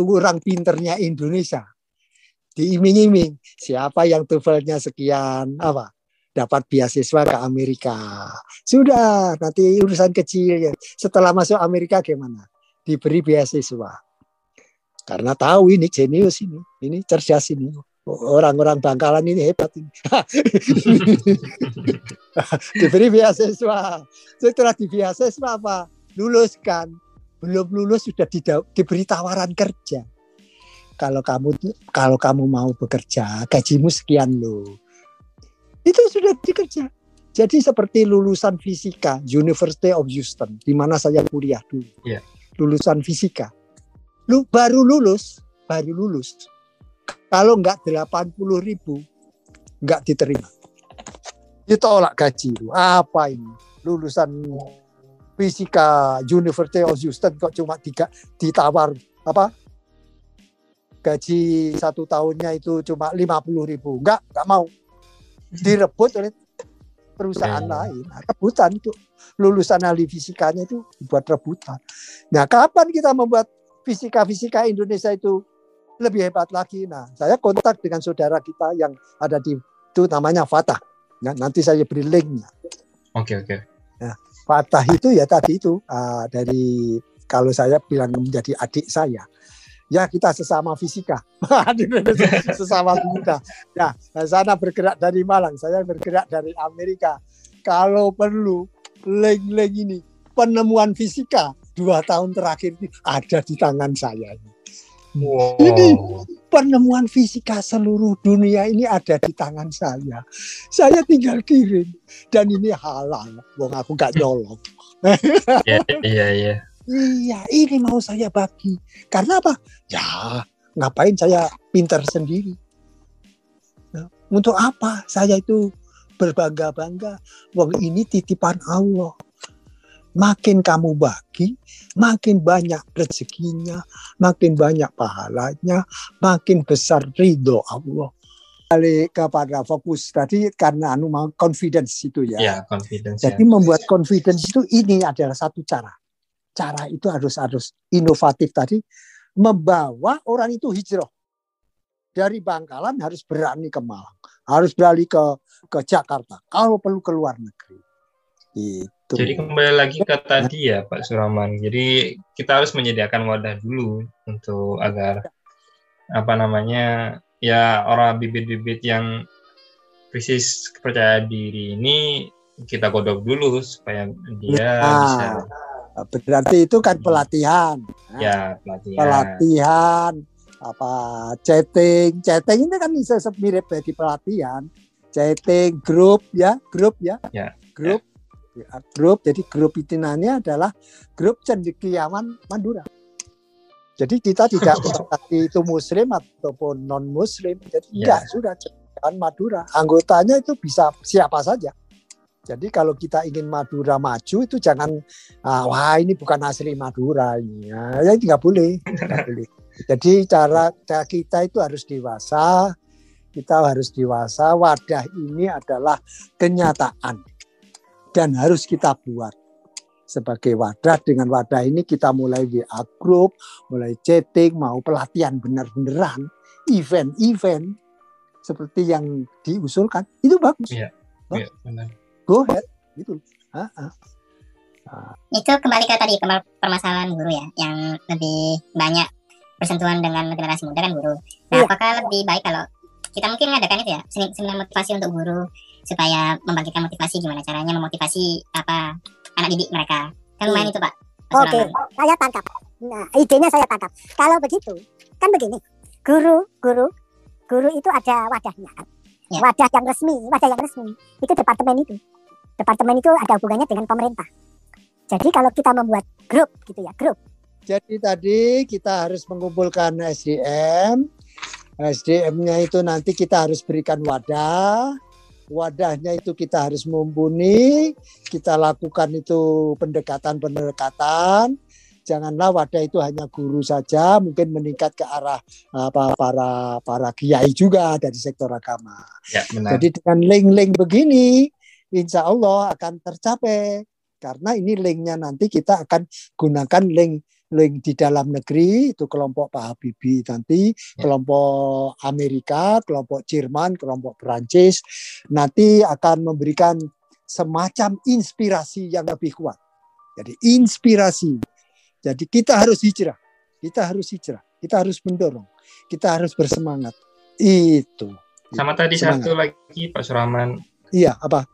orang pinternya Indonesia diiming-iming siapa yang TOEFL-nya sekian apa dapat beasiswa ke Amerika. Sudah, nanti urusan kecil ya. Setelah masuk Amerika gimana? Diberi beasiswa. Karena tahu ini jenius ini, ini cerdas ini. Orang-orang Bangkalan ini hebat ini. [laughs] Diberi beasiswa. Setelah di beasiswa apa? Luluskan. Belum lulus sudah diberi tawaran kerja kalau kamu kalau kamu mau bekerja gajimu sekian loh itu sudah dikerja. Jadi seperti lulusan fisika University of Houston di mana saya kuliah dulu. Yeah. lulusan fisika. Lu baru lulus baru lulus. Kalau nggak 80 ribu nggak diterima. Ditolak gaji lu. Apa ini? Lulusan fisika University of Houston kok cuma tiga ditawar apa? Gaji satu tahunnya itu cuma lima puluh ribu. Enggak enggak mau direbut oleh perusahaan yeah. lain. Nah, rebutan itu. Lulusan ahli fisikanya itu buat rebutan. Nah kapan kita membuat fisika-fisika Indonesia itu lebih hebat lagi? Nah saya kontak dengan saudara kita yang ada di itu namanya Fatah. Nah, nanti saya beri linknya. Oke okay, oke. Okay. nah Fatah itu ya tadi itu uh, dari kalau saya bilang menjadi adik saya ya kita sesama fisika. [laughs] Sesama fisika. Ya sana bergerak dari Malang saya bergerak dari Amerika. Kalau perlu leng-leng ini penemuan fisika dua tahun terakhir ini ada di tangan saya wow. ini penemuan fisika seluruh dunia ini ada di tangan saya. Saya tinggal kirim. Dan ini halal. Wong aku gak nyolong. Iya iya iya Iya, ini mau saya bagi. Karena apa? Ya, ngapain saya pintar sendiri? Nah, untuk apa saya itu berbangga-bangga? Wong ini titipan Allah. Makin kamu bagi, makin banyak rezekinya, makin banyak pahalanya, makin besar ridho Allah. Kali kepada fokus tadi karena anu mau confidence itu ya. Ya, confidence. Jadi ya. membuat confidence itu ini adalah satu cara cara itu harus harus inovatif tadi membawa orang itu hijrah dari Bangkalan harus berani ke Malang, harus beralih ke ke Jakarta, kalau perlu ke luar negeri. Itu. Jadi kembali lagi ke tadi ya Pak Suraman. Jadi kita harus menyediakan wadah dulu untuk agar apa namanya ya orang bibit-bibit yang krisis kepercayaan diri ini kita godok dulu supaya dia nah, bisa Berarti itu kan pelatihan. Ya, pelatihan. Pelatihan apa chatting. Chatting ini kan bisa mirip bagi pelatihan. Chatting grup ya, grup ya. Ya. Grup. Ya. Ya, grup. Jadi grup itinannya adalah grup cendekiawan Madura. Jadi kita tidak [laughs] berarti itu muslim ataupun non muslim. Jadi ya. enggak sudah cendekiawan Madura. Anggotanya itu bisa siapa saja. Jadi kalau kita ingin Madura maju itu jangan ah, wah ini bukan asli Madura ini ya, ya nggak boleh, nggak [laughs] boleh. Jadi cara, cara kita itu harus dewasa, kita harus dewasa. Wadah ini adalah kenyataan dan harus kita buat sebagai wadah. Dengan wadah ini kita mulai WA group, mulai chatting, mau pelatihan benar-beneran, event-event seperti yang diusulkan itu bagus. Iya, iya benar go ahead gitu ha -ha. Nah. itu kembali ke tadi ke permasalahan guru ya yang lebih banyak bersentuhan dengan generasi muda kan guru nah yeah. apakah lebih baik kalau kita mungkin mengadakan itu ya seminar motivasi untuk guru supaya membangkitkan motivasi gimana caranya memotivasi apa anak didik mereka kan lumayan itu pak oke okay. saya tangkap nah idenya saya tangkap kalau begitu kan begini guru guru guru itu ada wadahnya kan ya. wadah yang resmi wadah yang resmi itu departemen itu departemen itu ada hubungannya dengan pemerintah Jadi kalau kita membuat grup gitu ya, grup. Jadi tadi kita harus mengumpulkan SDM. SDM-nya itu nanti kita harus berikan wadah. Wadahnya itu kita harus mumpuni. Kita lakukan itu pendekatan-pendekatan. Janganlah wadah itu hanya guru saja, mungkin meningkat ke arah apa para para kiai juga dari sektor agama. Ya, benar. Jadi dengan link-link begini, insya Allah akan tercapai karena ini linknya nanti kita akan gunakan link link di dalam negeri itu kelompok Pak Habibie nanti ya. kelompok Amerika, kelompok Jerman, kelompok Perancis nanti akan memberikan semacam inspirasi yang lebih kuat. Jadi inspirasi. Jadi kita harus hijrah. Kita harus hijrah. Kita harus mendorong. Kita harus bersemangat. Itu. Sama tadi semangat. satu lagi Pak Suraman. Iya, apa?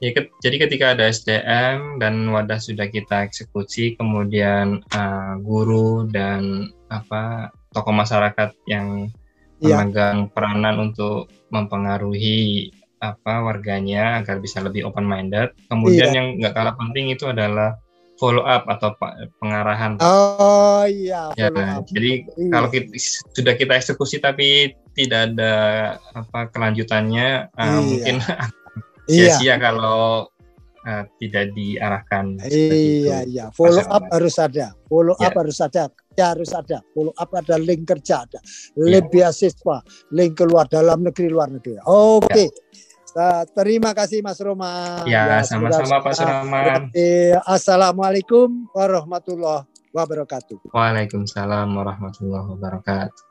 Ya, ke, jadi ketika ada SDM dan wadah sudah kita eksekusi, kemudian uh, guru dan apa tokoh masyarakat yang ya. memegang peranan untuk mempengaruhi apa warganya agar bisa lebih open minded. Kemudian ya. yang nggak kalah penting itu adalah follow up atau pengarahan. Oh iya. Ya, jadi iya. kalau kita, sudah kita eksekusi tapi tidak ada apa kelanjutannya, uh, iya. mungkin Iya. [laughs] sia-sia iya. kalau uh, tidak diarahkan. Iya, iya. Follow up harus ada. Follow yeah. up harus ada. Kerja harus ada. Follow up ada link kerja ada. Link yeah. beasiswa, link keluar dalam negeri luar negeri. Oke. Okay. Ya. Yeah. terima kasih Mas Roma. Ya, sama-sama Pak Suraman. Assalamualaikum warahmatullahi wabarakatuh. Waalaikumsalam warahmatullahi wabarakatuh.